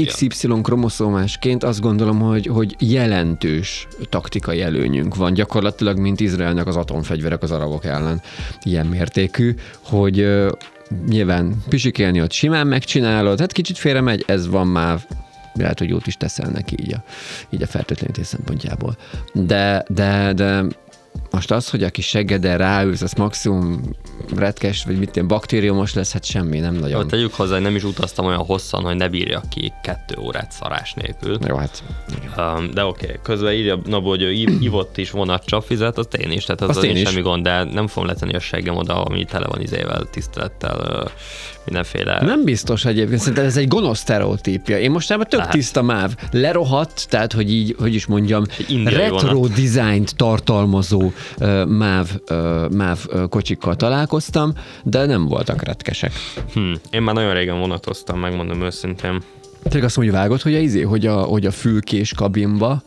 XY kromoszómásként azt gondolom, hogy, hogy jelentős taktikai előnyünk van gyakorlatilag, mint Izraelnek az atomfegyverek az arabok ellen ilyen mértékű, hogy nyilván pisikélni ott simán megcsinálod, hát kicsit félre megy, ez van már lehet, hogy jót is teszel neki így a, így a fertőtlenítés szempontjából. De, de, de most az, hogy aki seggeden ráülsz, az maximum retkes, vagy mit ilyen baktériumos lesz, hát semmi, nem nagyon. Jó, tegyük hozzá, hogy nem is utaztam olyan hosszan, hogy ne bírja ki kettő órát szarás nélkül. Jó, hát. Um, de oké, okay. közben írja Nabó, hogy ő [CLEARS THROAT] ivott is csapvizet, az én is, tehát az, az én, én semmi gond, de nem fogom letenni a seggem oda, ami tele van izével, tisztelettel, mindenféle... Nem biztos egyébként, szerintem ez egy gonosz sztereotípia. Én mostában tök hát. tiszta máv. Lerohadt, tehát hogy így, hogy is mondjam, retro dizájnt tartalmazó uh, máv, uh, máv uh, kocsikkal találkoztam, de nem voltak retkesek. Hmm. Én már nagyon régen vonatoztam, megmondom őszintén. Tényleg azt mondja, vágod, hogy a, izé, hogy a, hogy a fülkés kabinba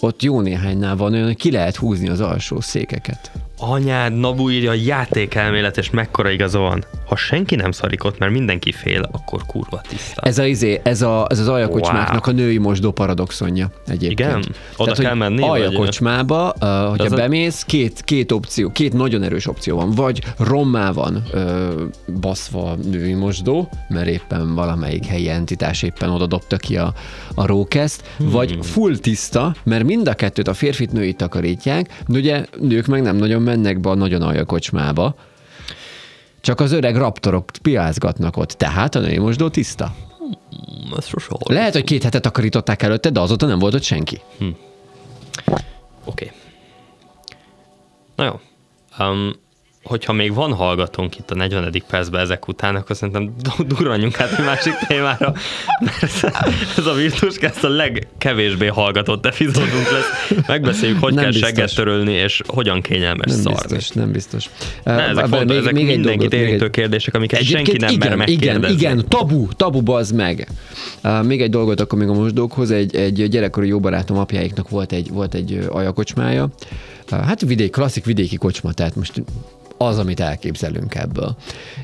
ott jó néhánynál van olyan, hogy ki lehet húzni az alsó székeket anyád, Nabu írja a játékelmélet, és mekkora igaza van. Ha senki nem szarik ott, mert mindenki fél, akkor kurva tiszta. Ez, a, izé, ez, a, ez az aljakocsmáknak wow. a női mosdó paradoxonja egyébként. Igen? Oda Tehát, kell menni? Aljakocsmába, uh, hogyha bemész, két, két opció, két nagyon erős opció van. Vagy rommá van uh, baszva női mosdó, mert éppen valamelyik helyi entitás éppen oda dobta ki a, a rókeszt, hmm. vagy full tiszta, mert mind a kettőt a férfit női takarítják, de ugye nők meg nem nagyon mennek be a nagyon alja kocsmába, csak az öreg raptorok piázgatnak ott, tehát a női mosdó tiszta. Hmm, Lehet, hogy két hetet takarították előtte, de azóta nem volt ott senki. Hm. Oké. Okay. Na jó. Um, hogyha még van hallgatónk itt a 40. percben ezek után, akkor szerintem durranjunk át egy másik témára, mert ez a Virtus ezt a legkevésbé hallgatott epizódunk lesz. Megbeszéljük, hogy nem kell biztos. segget törölni, és hogyan kényelmes nem szarni. Biztos, nem biztos. Ne, ezek font, még, ezek még mindenkit érintő kérdések, amiket senki nem igen, mer megkérdezni. Igen, igen, tabu, tabu az meg. Uh, még egy dolgot akkor még a mosdókhoz, egy, egy gyerekkori jó barátom apjáiknak volt egy, volt egy ajakocsmája, hát vidék, klasszik vidéki kocsma, tehát most az, amit elképzelünk ebből.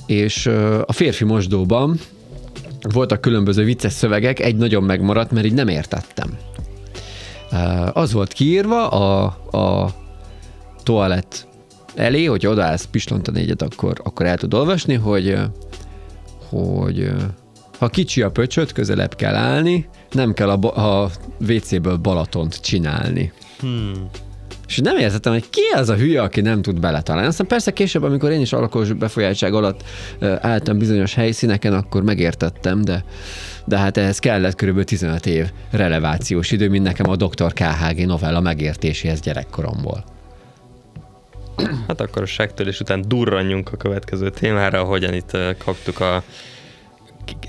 És a férfi mosdóban voltak különböző vicces szövegek, egy nagyon megmaradt, mert így nem értettem. Az volt kiírva a, a toalett elé, hogy odaállsz pislontani egyet, akkor, akkor el tud olvasni, hogy, hogy ha kicsi a pöcsöt, közelebb kell állni, nem kell a, a WC-ből Balatont csinálni. Hmm. És nem értettem, hogy ki az a hülye, aki nem tud beletalálni. Aztán persze később, amikor én is alkoholos befolyáltság alatt álltam bizonyos helyszíneken, akkor megértettem, de, de hát ehhez kellett kb. 15 év relevációs idő, mint nekem a Dr. KHG novella megértéséhez gyerekkoromból. Hát akkor a segtörés után durranjunk a következő témára, ahogyan itt kaptuk a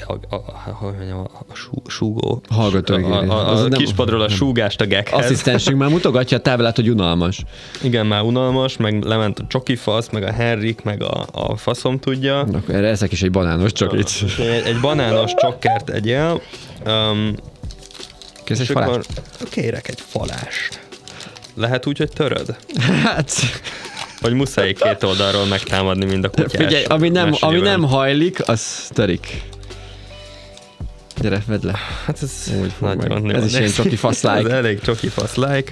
a, a, a, a, a sú, súgó. Hallgató, a, a, a, a kispadról a súgást a gekhez. Asszisztensünk már mutogatja a táblát, hogy unalmas. Igen, már unalmas, meg lement a csoki fasz, meg a Henrik, meg a, a faszom tudja. Akkor erre ezek is egy banános csokit. Egy, egy banános csokkert egyél. Um, Kész egy falást? Akkor kérek egy falást. Lehet úgy, hogy töröd? Hát... Vagy muszáj két oldalról megtámadni, mind a kutyás. Figyelj, ami nem, ami nem hajlik, az törik. Gyere, vedd le. Hát ez Úgy nagyon meg. Ez is ilyen csoki fasz like. [LAUGHS] ez elég csoki fasz like.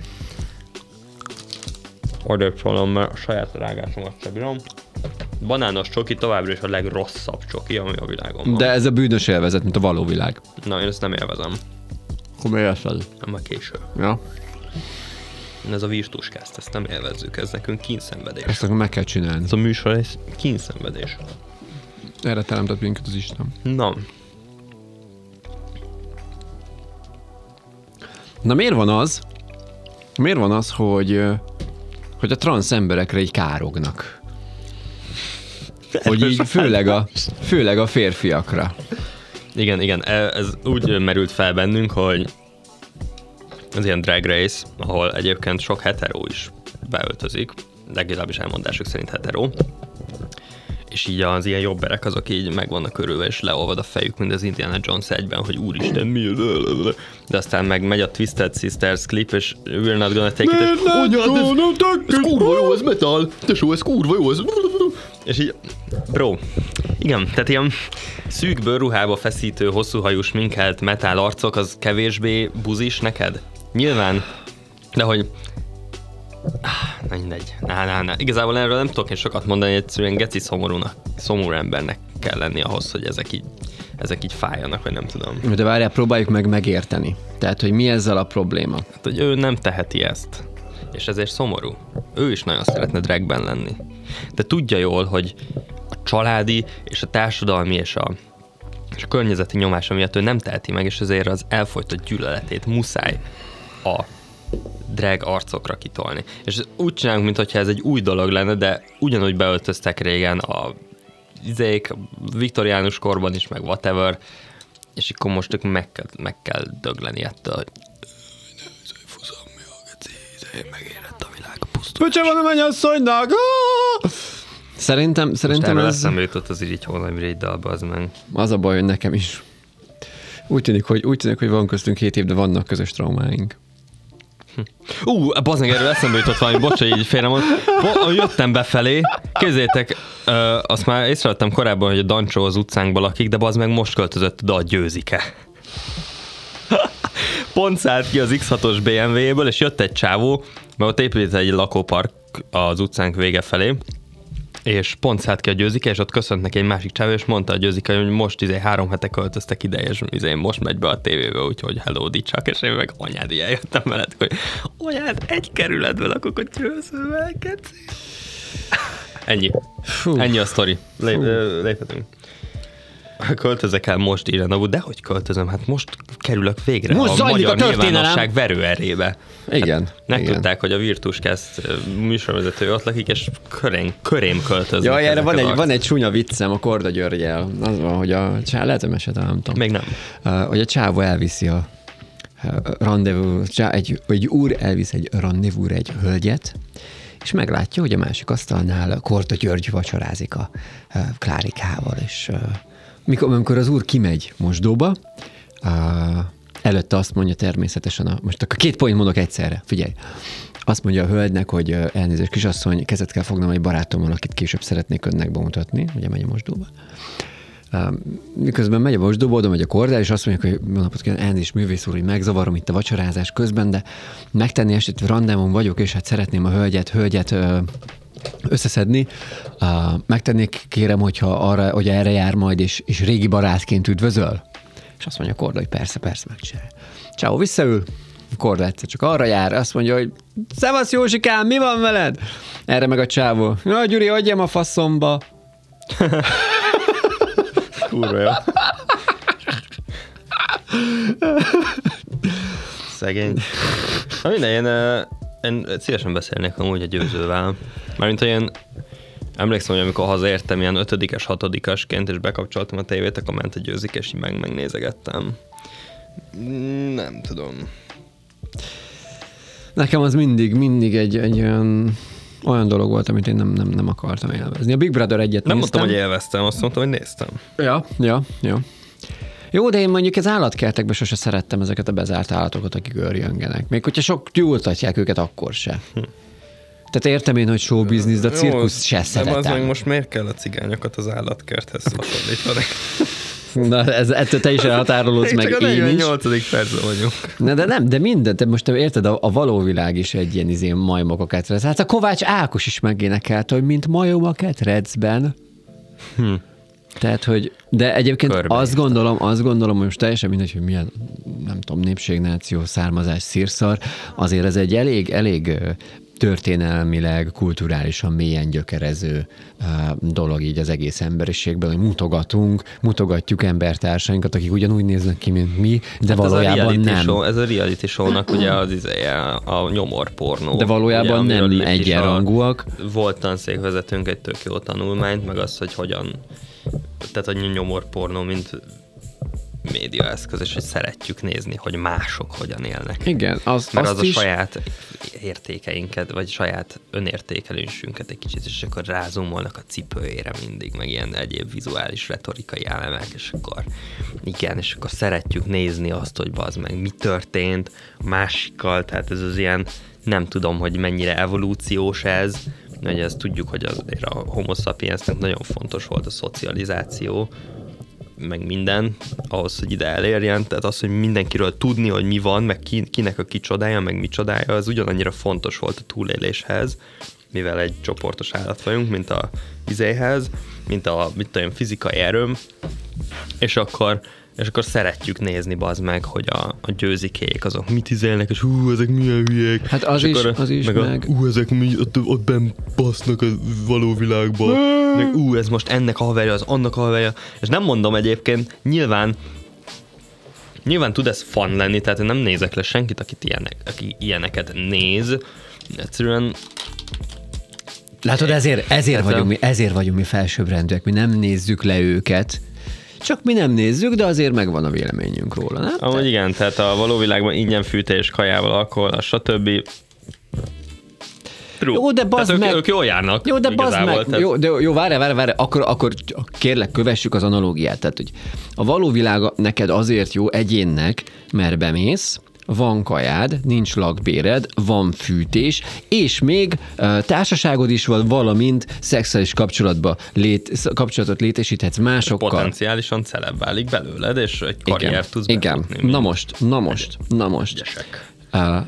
Odébb szólom, mert a saját rágásomat se bírom. Banános csoki továbbra is a legrosszabb csoki, ami a világon van. De ez a bűnös élvezet, mint a való világ. Na, én ezt nem élvezem. Akkor miért Nem a késő. Ja. Ez a virtuskázt, ezt nem élvezzük, ez nekünk kínszenvedés. Ezt akkor meg kell csinálni. Ez a műsor, ez kínszenvedés. Erre teremtett minket az Isten. Na, Na miért van az, miért van az, hogy, hogy a transz emberekre így kárognak? Hogy így főleg a, főleg a férfiakra. Igen, igen, e, ez úgy merült fel bennünk, hogy ez ilyen drag race, ahol egyébként sok hetero is beöltözik, legalábbis elmondások szerint hetero. És így az ilyen jobberek azok így meg vannak körülve, és leolvad a fejük, mint az Indiana Jones egyben, hogy úristen, mi? De aztán meg megy a Twisted Sisters klip, és we're not gonna take it, és ez, ez kurva jó, ez metal, tesó, ez kurva jó, ez... És így, bro, igen, tehát ilyen szűk bőrruhába feszítő, hosszúhajú sminkelt metal arcok, az kevésbé buzis neked? Nyilván, de hogy Ah, mindegy. Ná, ná, ná. Igazából erről nem tudok én sokat mondani, egyszerűen geci szomorúnak, szomorú embernek kell lenni ahhoz, hogy ezek így, ezek így fájjanak, vagy nem tudom. De várjál, próbáljuk meg megérteni. Tehát, hogy mi ezzel a probléma? Hát, hogy ő nem teheti ezt. És ezért szomorú. Ő is nagyon szeretne dragben lenni. De tudja jól, hogy a családi és a társadalmi és a, és a környezeti nyomása miatt ő nem teheti meg, és ezért az elfolytott gyűlöletét muszáj a drag arcokra kitolni. És úgy csinálunk, mintha ez egy új dolog lenne, de ugyanúgy beöltöztek régen a izék, viktoriánus korban is, meg whatever, és akkor most meg kell, meg kell dögleni ettől, hogy megérett a világ pusztulás. Van a mennyasszonynak! Szerintem, szerintem Most ez... eszembe jutott az így holnap egy dalba, az meg. Az a baj, hogy nekem is. Úgy tűnik, hogy, úgy tűnik, hogy van köztünk hét év, de vannak közös traumáink. Ú, uh, bazdmeg erről eszembe jutott valami, bocsa, így félre mond. Bo- jöttem befelé, kézzétek, uh, azt már észrevettem korábban, hogy a Dancsó az utcánkban lakik, de az meg most költözött oda a győzike. Pont szállt ki az X6-os BMW-ből, és jött egy csávó, mert ott épült egy lakópark az utcánk vége felé, és pont szállt ki a győzike, és ott köszönt neki egy másik csávó, és mondta a győzike, hogy most izé három hete költöztek ide, és izé most megy be a tévébe, úgyhogy hello, csak, és én meg anyád ilyen jöttem veled, hogy anyád, egy kerületben lakok a győzővel. Ennyi. Fú. Ennyi a sztori. Léphetünk. Költözek el most írja, de hogy költözöm? Hát most kerülök végre most a magyar a nyilvánosság verőerébe. Igen. Hát megtudták, hogy a Virtus Kest műsorvezető ott lakik, és körén, körém költöznek. Ja, erre van egy, van egy csúnya viccem a Korda Györgyel. Az van, hogy a csávó, lehet, hogy nem tudom. Még nem. Uh, hogy a csávó elviszi a rendezvú, egy, egy úr elvisz egy rendezvúra egy hölgyet, és meglátja, hogy a másik asztalnál Korda György vacsorázik a Klárikával, és mikor, amikor az úr kimegy mosdóba, uh, előtte azt mondja természetesen, a, most akkor két point mondok egyszerre, figyelj. Azt mondja a hölgynek, hogy elnézést, kisasszony, kezet kell fognom egy barátommal, akit később szeretnék önnek bemutatni, ugye megy a mosdóba. Miközben megy a mosdóba, oda megy a kordál, és azt mondja, hogy jó napot kívánok, elnézést művész úr, hogy megzavarom itt a vacsorázás közben, de megtenni eset randevon vagyok, és hát szeretném a hölgyet, hölgyet összeszedni. Uh, megtennék, kérem, hogyha arra, hogy erre jár majd, és, és régi barátként üdvözöl? És azt mondja Korda, hogy persze, persze, megcsinálja. Ciao, visszaül. Korda egyszer csak arra jár, azt mondja, hogy Szevasz Józsikám, mi van veled? Erre meg a csávó. Na, Gyuri, adjam a faszomba. [LAUGHS] Kurva jó. [LAUGHS] Szegény. Na minden, én, én szívesen beszélnék amúgy a győzővel. Mármint, hogy én emlékszem, hogy amikor hazaértem ilyen ötödikes, hatodikasként, és bekapcsoltam a tévét, akkor ment a győzik, és így meg megnézegettem. Nem tudom. Nekem az mindig, mindig egy, egy olyan, olyan dolog volt, amit én nem, nem, nem akartam élvezni. A Big Brother egyet Nem néztem. mondtam, hogy élveztem, azt mondtam, hogy néztem. Ja, ja, ja. Jó, de én mondjuk az állatkertekben sose szerettem ezeket a bezárt állatokat, akik őrjöngenek. Még hogyha sok gyúltatják őket, akkor se. Hm. Tehát értem én, hogy show business, de a cirkusz se szeretem. De az meg most miért kell a cigányokat az állatkerthez hasonlítani? [LAUGHS] Na, ez, ettől te is elhatárolódsz meg csak én a 48. percben vagyunk. Na, de nem, de minden, te most érted, a, a való világ is egy ilyen izé majmok a ketrec. Hát a Kovács Ákos is megénekelt, hogy mint majom a ketrecben. Hm. Tehát, hogy, de egyébként Körbe azt gondolom, azt gondolom, hogy most teljesen mindegy, hogy milyen, nem tudom, népségnáció, származás, szírszar, azért ez egy elég, elég történelmileg, kulturálisan mélyen gyökerező dolog így az egész emberiségben, hogy mutogatunk, mutogatjuk embertársainkat, akik ugyanúgy néznek ki, mint mi, de hát valójában ez nem. Show, ez a reality show-nak ugye az ideje, a nyomor pornó. De valójában ugye, nem egyenrangúak. Volt tanszékvezetőnk egy tök jó tanulmányt, meg az, hogy hogyan, tehát a nyomor pornó, mint médiaeszköz, és hogy szeretjük nézni, hogy mások hogyan élnek. Igen, az, Mert az a is... saját értékeinket, vagy saját önértékelésünket egy kicsit, és akkor rázumolnak a cipőjére mindig, meg ilyen egyéb vizuális retorikai elemek, és akkor igen, és akkor szeretjük nézni azt, hogy az meg mi történt másikkal, tehát ez az ilyen, nem tudom, hogy mennyire evolúciós ez, Ugye ezt tudjuk, hogy azért a homo sapiensnek nagyon fontos volt a szocializáció, meg minden, ahhoz, hogy ide elérjen, tehát az, hogy mindenkiről tudni, hogy mi van, meg ki, kinek a kicsodája, meg mi csodája, az ugyanannyira fontos volt a túléléshez, mivel egy csoportos állat vagyunk, mint a izéhez, mint a, mint a fizikai erőm, és akkor és akkor szeretjük nézni, bazd meg, hogy a, a győzikék azok mit izélnek, és hú, ezek milyen hülyék. Hát az és is, az is, meg. meg. A, hú, ezek mi, ott, ott benn basznak a való világba. meg hú, ez most ennek a haverja, az annak a haverja. És nem mondom egyébként, nyilván Nyilván tud ez fan lenni, tehát én nem nézek le senkit, akit ilyenek, aki ilyeneket néz. Egyszerűen Látod, ezért, ezért, hát vagyunk, mi, ezért vagyunk mi felsőbbrendűek, mi nem nézzük le őket, csak mi nem nézzük, de azért megvan a véleményünk róla, nem? Amúgy igen, tehát a való világban ingyen fűtés, kajával, alkohol, stb. True. Jó, de bazd meg. Ők jól járnak. Jó, de bazd meg. Tehát... Jó, de jó, várj, várj, várj. Akkor, akkor kérlek, kövessük az analógiát. Tehát, hogy a való világ neked azért jó egyénnek, mert bemész, van kajád, nincs lakbéred, van fűtés, és még társaságod is van, valamint szexuális kapcsolatba lét, kapcsolatot létesíthetsz másokkal. Potenciálisan celeb válik belőled, és egy karriert tudsz Igen, na most, na most, na most. Uh,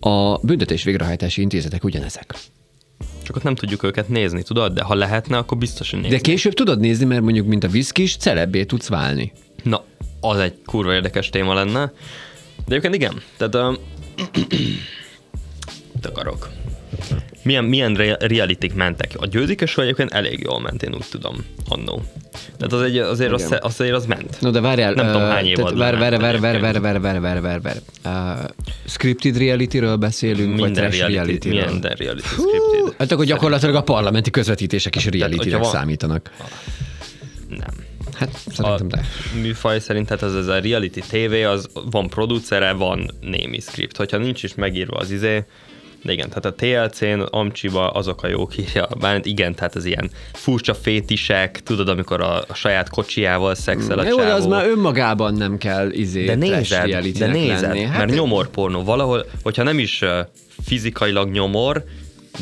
a büntetés végrehajtási intézetek ugyanezek. Csak ott nem tudjuk őket nézni, tudod? De ha lehetne, akkor biztos, hogy nézni. De később tudod nézni, mert mondjuk, mint a viszkis, celebbé tudsz válni. Na, az egy kurva érdekes téma lenne. De egyébként igen. Tehát uh, [CLEARS THROAT] akarok. Milyen, milyen reality mentek? A győzikes vagy egyébként elég jól ment, én úgy tudom, annó. Tehát az egy, azért, az, azért az ment. No, de várjál. Nem uh, tudom, hány év Várj, várj, várj, várj, várj, várj, várj, várj, várj, várj. Uh, scripted reality-ről beszélünk, minden vagy trash reality, reality Minden reality scripted. Hát akkor gyakorlatilag a parlamenti közvetítések is reality számítanak. Nem. Hát szerintem de. műfaj szerint, tehát az, ez a reality TV, az van producere, van némi script. Hogyha nincs is megírva az izé, de igen, tehát a TLC-n, Amcsiba azok a jók írja, bármint igen, tehát az ilyen furcsa fétisek, tudod, amikor a, a saját kocsiával szexel a Jó, de az már önmagában nem kell izé de nézed, de nézed, lenni. Hát mert nyomorpornó valahol, hogyha nem is fizikailag nyomor,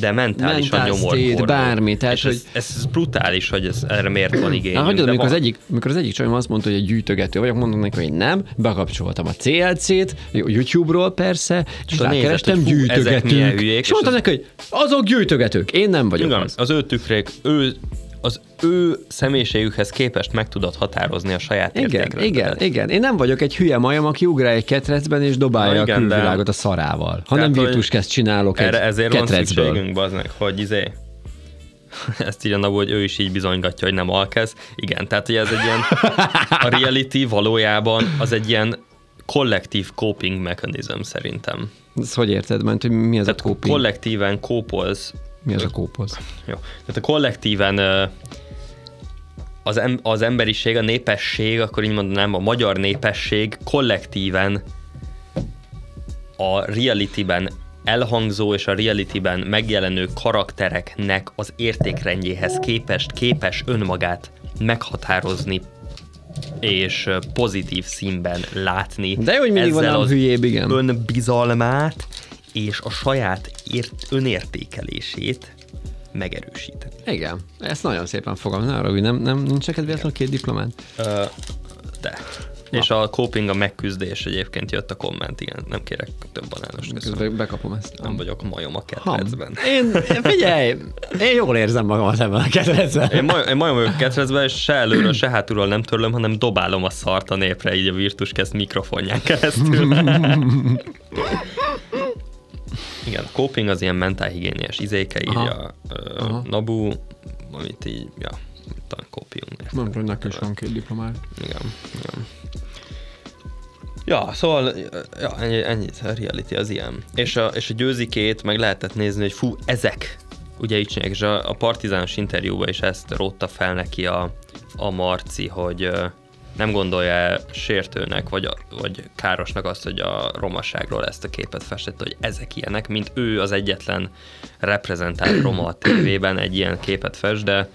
de mentálisan Mental nyomor. State, bármi. Tehát, és hogy... ez, ez, brutális, hogy ez, erre miért van igény. Hát, hagyod, amikor, az egyik, amikor az egyik csajom azt mondta, hogy egy gyűjtögető vagyok, mondom neki, hogy nem, bekapcsoltam a CLC-t, YouTube-ról persze, és rákerestem gyűjtögetők. És mondtam neki, hogy azok gyűjtögetők, én nem vagyok Igen, az. Az ő tükrék, ő az ő személyiségükhez képest meg tudod határozni a saját Igen, igen, igen. Én nem vagyok egy hülye majom, aki ugrál egy ketrecben és dobálja Na, igen, a külvilágot a szarával, hanem virtuskezt csinálok erre egy ezért ketrecből. van szükségünk, baznak, hogy izé, [LAUGHS] ezt írja Nabu, hogy ő is így bizonygatja, hogy nem alkez. Igen, tehát hogy ez egy ilyen, a reality valójában az egy ilyen kollektív coping mechanizm szerintem. Ez hogy érted, mert hogy mi az tehát a coping? kollektíven kópolsz mi az a kópoz? Jó. Tehát a kollektíven az, em, az emberiség, a népesség, akkor így mondanám, a magyar népesség kollektíven a realityben elhangzó és a realityben megjelenő karaktereknek az értékrendjéhez képest képes önmagát meghatározni és pozitív színben látni. De jó, hogy mindig van a hülyébb, igen. önbizalmát, és a saját ért, önértékelését megerősíteni. Igen, ezt nagyon szépen fogom. Ne arra, nem, nem nincs neked véletlenül két diplomát? Uh, de. Na. És a coping a megküzdés egyébként jött a komment, igen, nem kérek több banános. Köszönöm. Bekapom ezt. Nem vagyok majom a ketrecben. Én, figyelj, én jól érzem magamat ebben a ketrecben. Én, maj, én majom vagyok a ketrecben, és se előről, se hátulról nem törlöm, hanem dobálom a szart a népre, így a Virtus kezd mikrofonján keresztül. [LAUGHS] Igen, a coping az ilyen mentálhigiéniás izéke, írja uh, Nabu, amit így, ja, talán kópium. Nem tudom, nekem is van két diplomát. Igen, igen. Ja, szóval ja, ennyi, ennyi, a reality az ilyen. És a, és a győzikét meg lehetett nézni, hogy fú, ezek ugye így csinálják, és a, a partizános interjúban is ezt rótta fel neki a, a Marci, hogy nem gondolja sértőnek, vagy, vagy károsnak azt, hogy a romaságról ezt a képet festett, hogy ezek ilyenek, mint ő az egyetlen reprezentált roma a tévében egy ilyen képet fest, de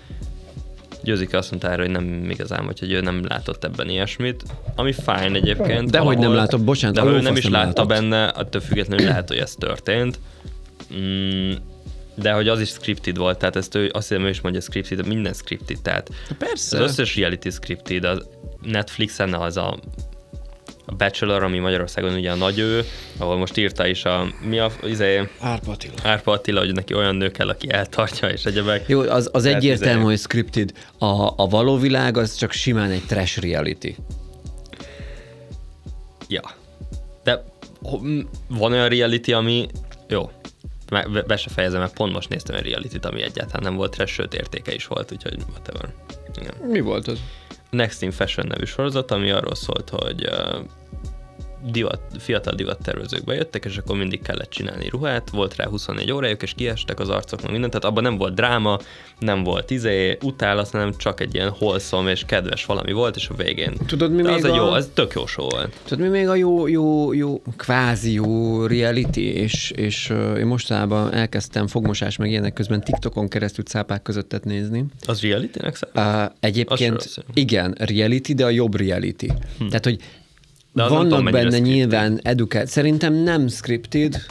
Győzik azt mondta erre, hogy nem igazán, hogy ő nem látott ebben ilyesmit, ami fájn egyébként. De hogy nem látott, bocsánat, de ő nem is látta látott. benne, attól függetlenül lehet, hogy ez történt. Mm, de hogy az is scripted volt, tehát ezt ő azt hiszem, ő is mondja scripted, minden scripted, tehát Persze. az összes reality scripted, a Netflixen az a a Bachelor, ami Magyarországon ugye a nagy ő, ahol most írta is a, mi a, izé, Árpa Attila. Árpa Attila, hogy neki olyan nő kell, aki eltartja, és egyebek. Jó, az, az egyértelmű, izé... hogy scripted. A, a való világ az csak simán egy trash reality. Ja. De van olyan reality, ami jó, be se fejezem, mert pont most néztem egy reality ami egyáltalán nem volt trash, sőt értéke is volt, úgyhogy whatever. Igen. Mi volt az? Next in Fashion nevű sorozat, ami arról szólt, hogy divat, fiatal divattervezők bejöttek, és akkor mindig kellett csinálni ruhát, volt rá 24 órájuk, és kiestek az arcok, mindent, tehát abban nem volt dráma, nem volt izé, utálat, hanem csak egy ilyen holszom és kedves valami volt, és a végén. Tudod, mi De még az a... jó, az tök jó show volt. Tudod, mi még a jó, jó, jó, kvázi jó reality, és, és uh, én mostanában elkezdtem fogmosás meg ilyenek közben TikTokon keresztül cápák közöttet nézni. Az reality-nek számít? Uh, egyébként igen, reality, de a jobb reality. Hm. Tehát, hogy de Vannak tudom, benne scripted. nyilván edukált. Szerintem nem scripted,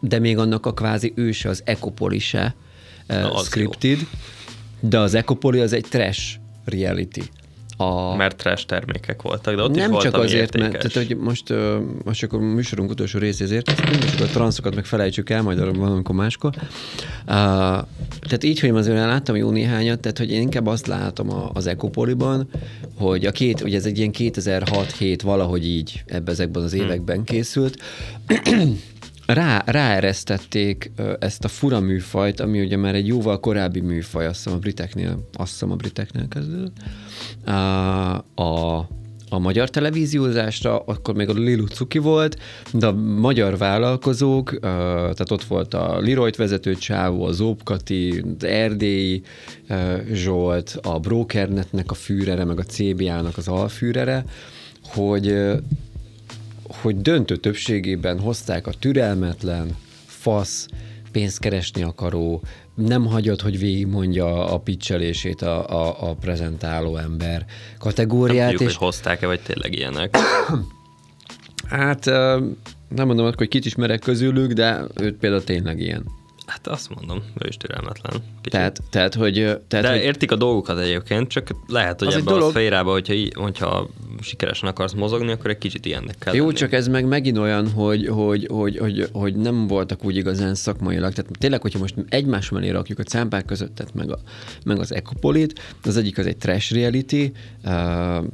de még annak a kvázi őse az Ecopoli se scripted, jó. de az Ecopoli az egy trash reality. A... Mert trash termékek voltak, de ott nem is csak azért, mert tehát, hogy most, most akkor a műsorunk utolsó részéért, és akkor a transzokat meg felejtsük el, majd valamikor máskor. Uh, tehát így, hogy azért láttam jó néhányat, tehát hogy én inkább azt látom az Ecopoliban, hogy a két, ugye ez egy ilyen 2006-7 valahogy így ebben ezekben az hm. években készült, rá, ráeresztették ezt a fura műfajt, ami ugye már egy jóval korábbi műfaj, azt hiszem a briteknél, azt hiszem a briteknél kezdődött, a, a a magyar televíziózásra, akkor még a Lilu Cuki volt, de a magyar vállalkozók, tehát ott volt a Liroyt vezető csávó, a Zóbkati, az Erdélyi Zsolt, a Brokernetnek a fűrere, meg a CBA-nak az alfűrere, hogy hogy döntő többségében hozták a türelmetlen, fasz, pénzt keresni akaró, nem hagyod, hogy végigmondja a pitchelését a, a, a prezentáló ember kategóriát. Nem tudjuk, és... hogy hozták-e, vagy tényleg ilyenek. hát nem mondom, hogy kit ismerek közülük, de őt például tényleg ilyen. Hát azt mondom, ő is türelmetlen. Tehát, tehát, hogy... Tehát, De hogy... értik a dolgokat egyébként, csak lehet, hogy ebben a szférába, hogyha, hogyha sikeresen akarsz mozogni, akkor egy kicsit ilyennek kell Jó, lenni. csak ez meg megint olyan, hogy, hogy, hogy, hogy, hogy nem voltak úgy igazán szakmailag. Tehát tényleg, hogyha most egymás mellé rakjuk a cámpák között, tehát meg, a, meg az Ecopolit, az egyik az egy trash reality, uh,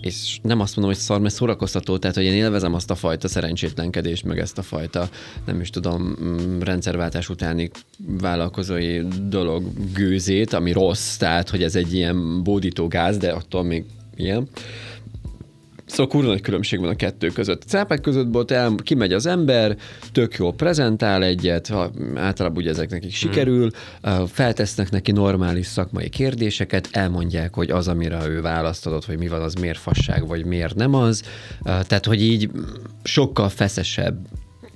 és nem azt mondom, hogy szar, mert szórakoztató, tehát hogy én élvezem azt a fajta szerencsétlenkedést, meg ezt a fajta, nem is tudom, mm, rendszerváltás utáni vállalkozói dolog gőzét, ami rossz, tehát hogy ez egy ilyen bódító gáz, de attól még ilyen. Szóval kurva nagy különbség van a kettő között. A cápák között volt, el, kimegy az ember, tök jól prezentál egyet, ha, általában ugye ezek nekik sikerül, feltesznek neki normális szakmai kérdéseket, elmondják, hogy az, amire ő választ adott, hogy mi van, az miért fasság, vagy miért nem az. Tehát, hogy így sokkal feszesebb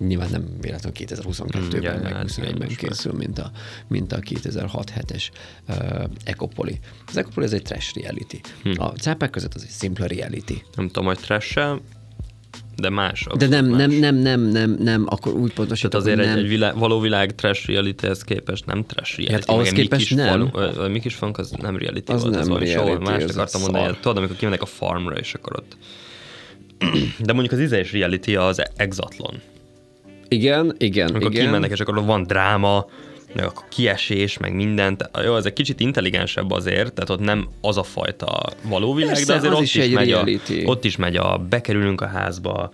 nyilván nem véletlenül 2022-ben, mm, meg 2021-ben készül, mint a, mint a 2006-7-es uh, Ecopoli. Az Ecopoli ez egy trash reality. Hm. A cápák között az egy szimpla reality. Nem tudom, hogy trash de más. De nem, más. nem, nem, nem, nem, nem, akkor úgy pontosítom, Tehát azért nem. egy, egy világ, való világ trash reality-hez képest nem trash reality. Hát ahhoz képest nem. Fal, mi kis funk, az nem reality az volt. Nem az reality, más akartam mondani. Tudod, amikor kimennek a farmra, és akkor ott... [CLEARS THROAT] De mondjuk az íze reality az exatlon. Igen, igen, Amikor igen. kimennek, és akkor van dráma, meg akkor kiesés, meg mindent. Jó, ez egy kicsit intelligensebb azért, tehát ott nem az a fajta való világ, Persze, de azért az ott is, is, egy megy reality. a, ott is megy a bekerülünk a házba,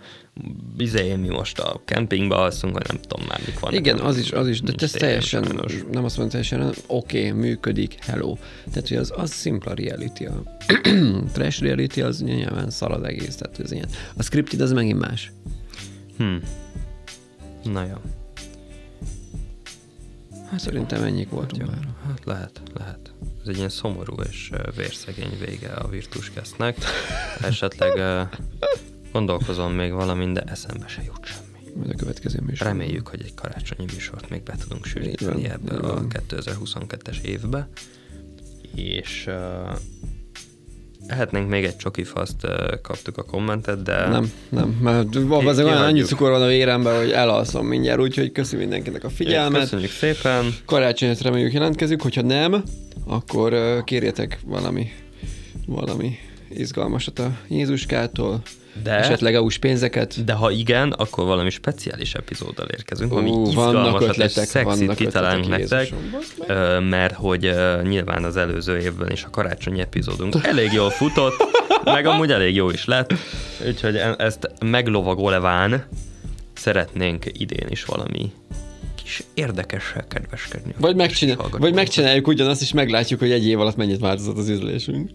bizony mi most a kempingbe alszunk, vagy nem tudom már mik vannak. Igen, az is, az is, de ez teljesen, sajnos. nem azt mondom teljesen, oké, okay, működik, hello. Tehát, hogy az, az szimpla reality. A [CLEARS THROAT] trash reality az nyilván szar az egész, tehát ez ilyen. A scripted az megint más. Hmm. Na jó. Hát szerintem ennyik volt. Hát lehet, lehet. Ez egy ilyen szomorú és vérszegény vége a Virtuskesznek. [LAUGHS] Esetleg gondolkozom még valamin, de eszembe se jut semmi. Majd a következő műsor. Reméljük, hogy egy karácsonyi műsort még be tudunk sűríteni ebből a 2022-es évbe. És uh, Ehetnénk még egy csokifaszt, kaptuk a kommentet, de... Nem, nem, mert azért olyan annyi cukor van a véremben, hogy elalszom mindjárt, úgyhogy köszönjük mindenkinek a figyelmet. Köszönjük szépen. Karácsonyra reméljük jelentkezünk, hogyha nem, akkor kérjetek valami, valami izgalmasat a Jézuskától, de, esetleg EU-s pénzeket. De ha igen, akkor valami speciális epizóddal érkezünk, ami uh, izgalmasat ötletek, és szexit kitalálunk nektek, mert hogy nyilván az előző évben is a karácsonyi epizódunk [LAUGHS] elég jól futott, meg amúgy elég jó is lett, úgyhogy e- ezt meglovagolván szeretnénk idén is valami kis érdekessel kedveskedni. Vagy, megcsinál, vagy megcsináljuk ugyanazt, és meglátjuk, hogy egy év alatt mennyit változott az üzlésünk.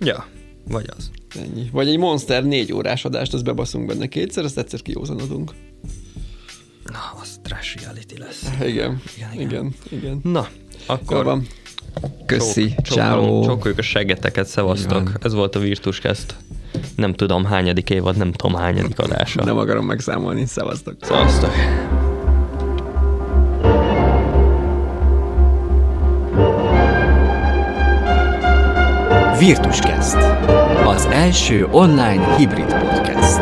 Ja, vagy az. Ennyi. Vagy egy Monster négy órás adást, azt bebaszunk benne kétszer, azt egyszer kiózanodunk. Na, az trash reality lesz. Igen, igen, igen. igen, igen. Na, akkor... van. Köszi, ciao. Csókoljuk a seggeteket, szevasztok. Igen. Ez volt a Virtuscast. Nem tudom hányadik évad, nem tudom hányadik adása. nem akarom megszámolni, szevasztok. Szevasztok. Virtuscast, az első online hibrid podcast.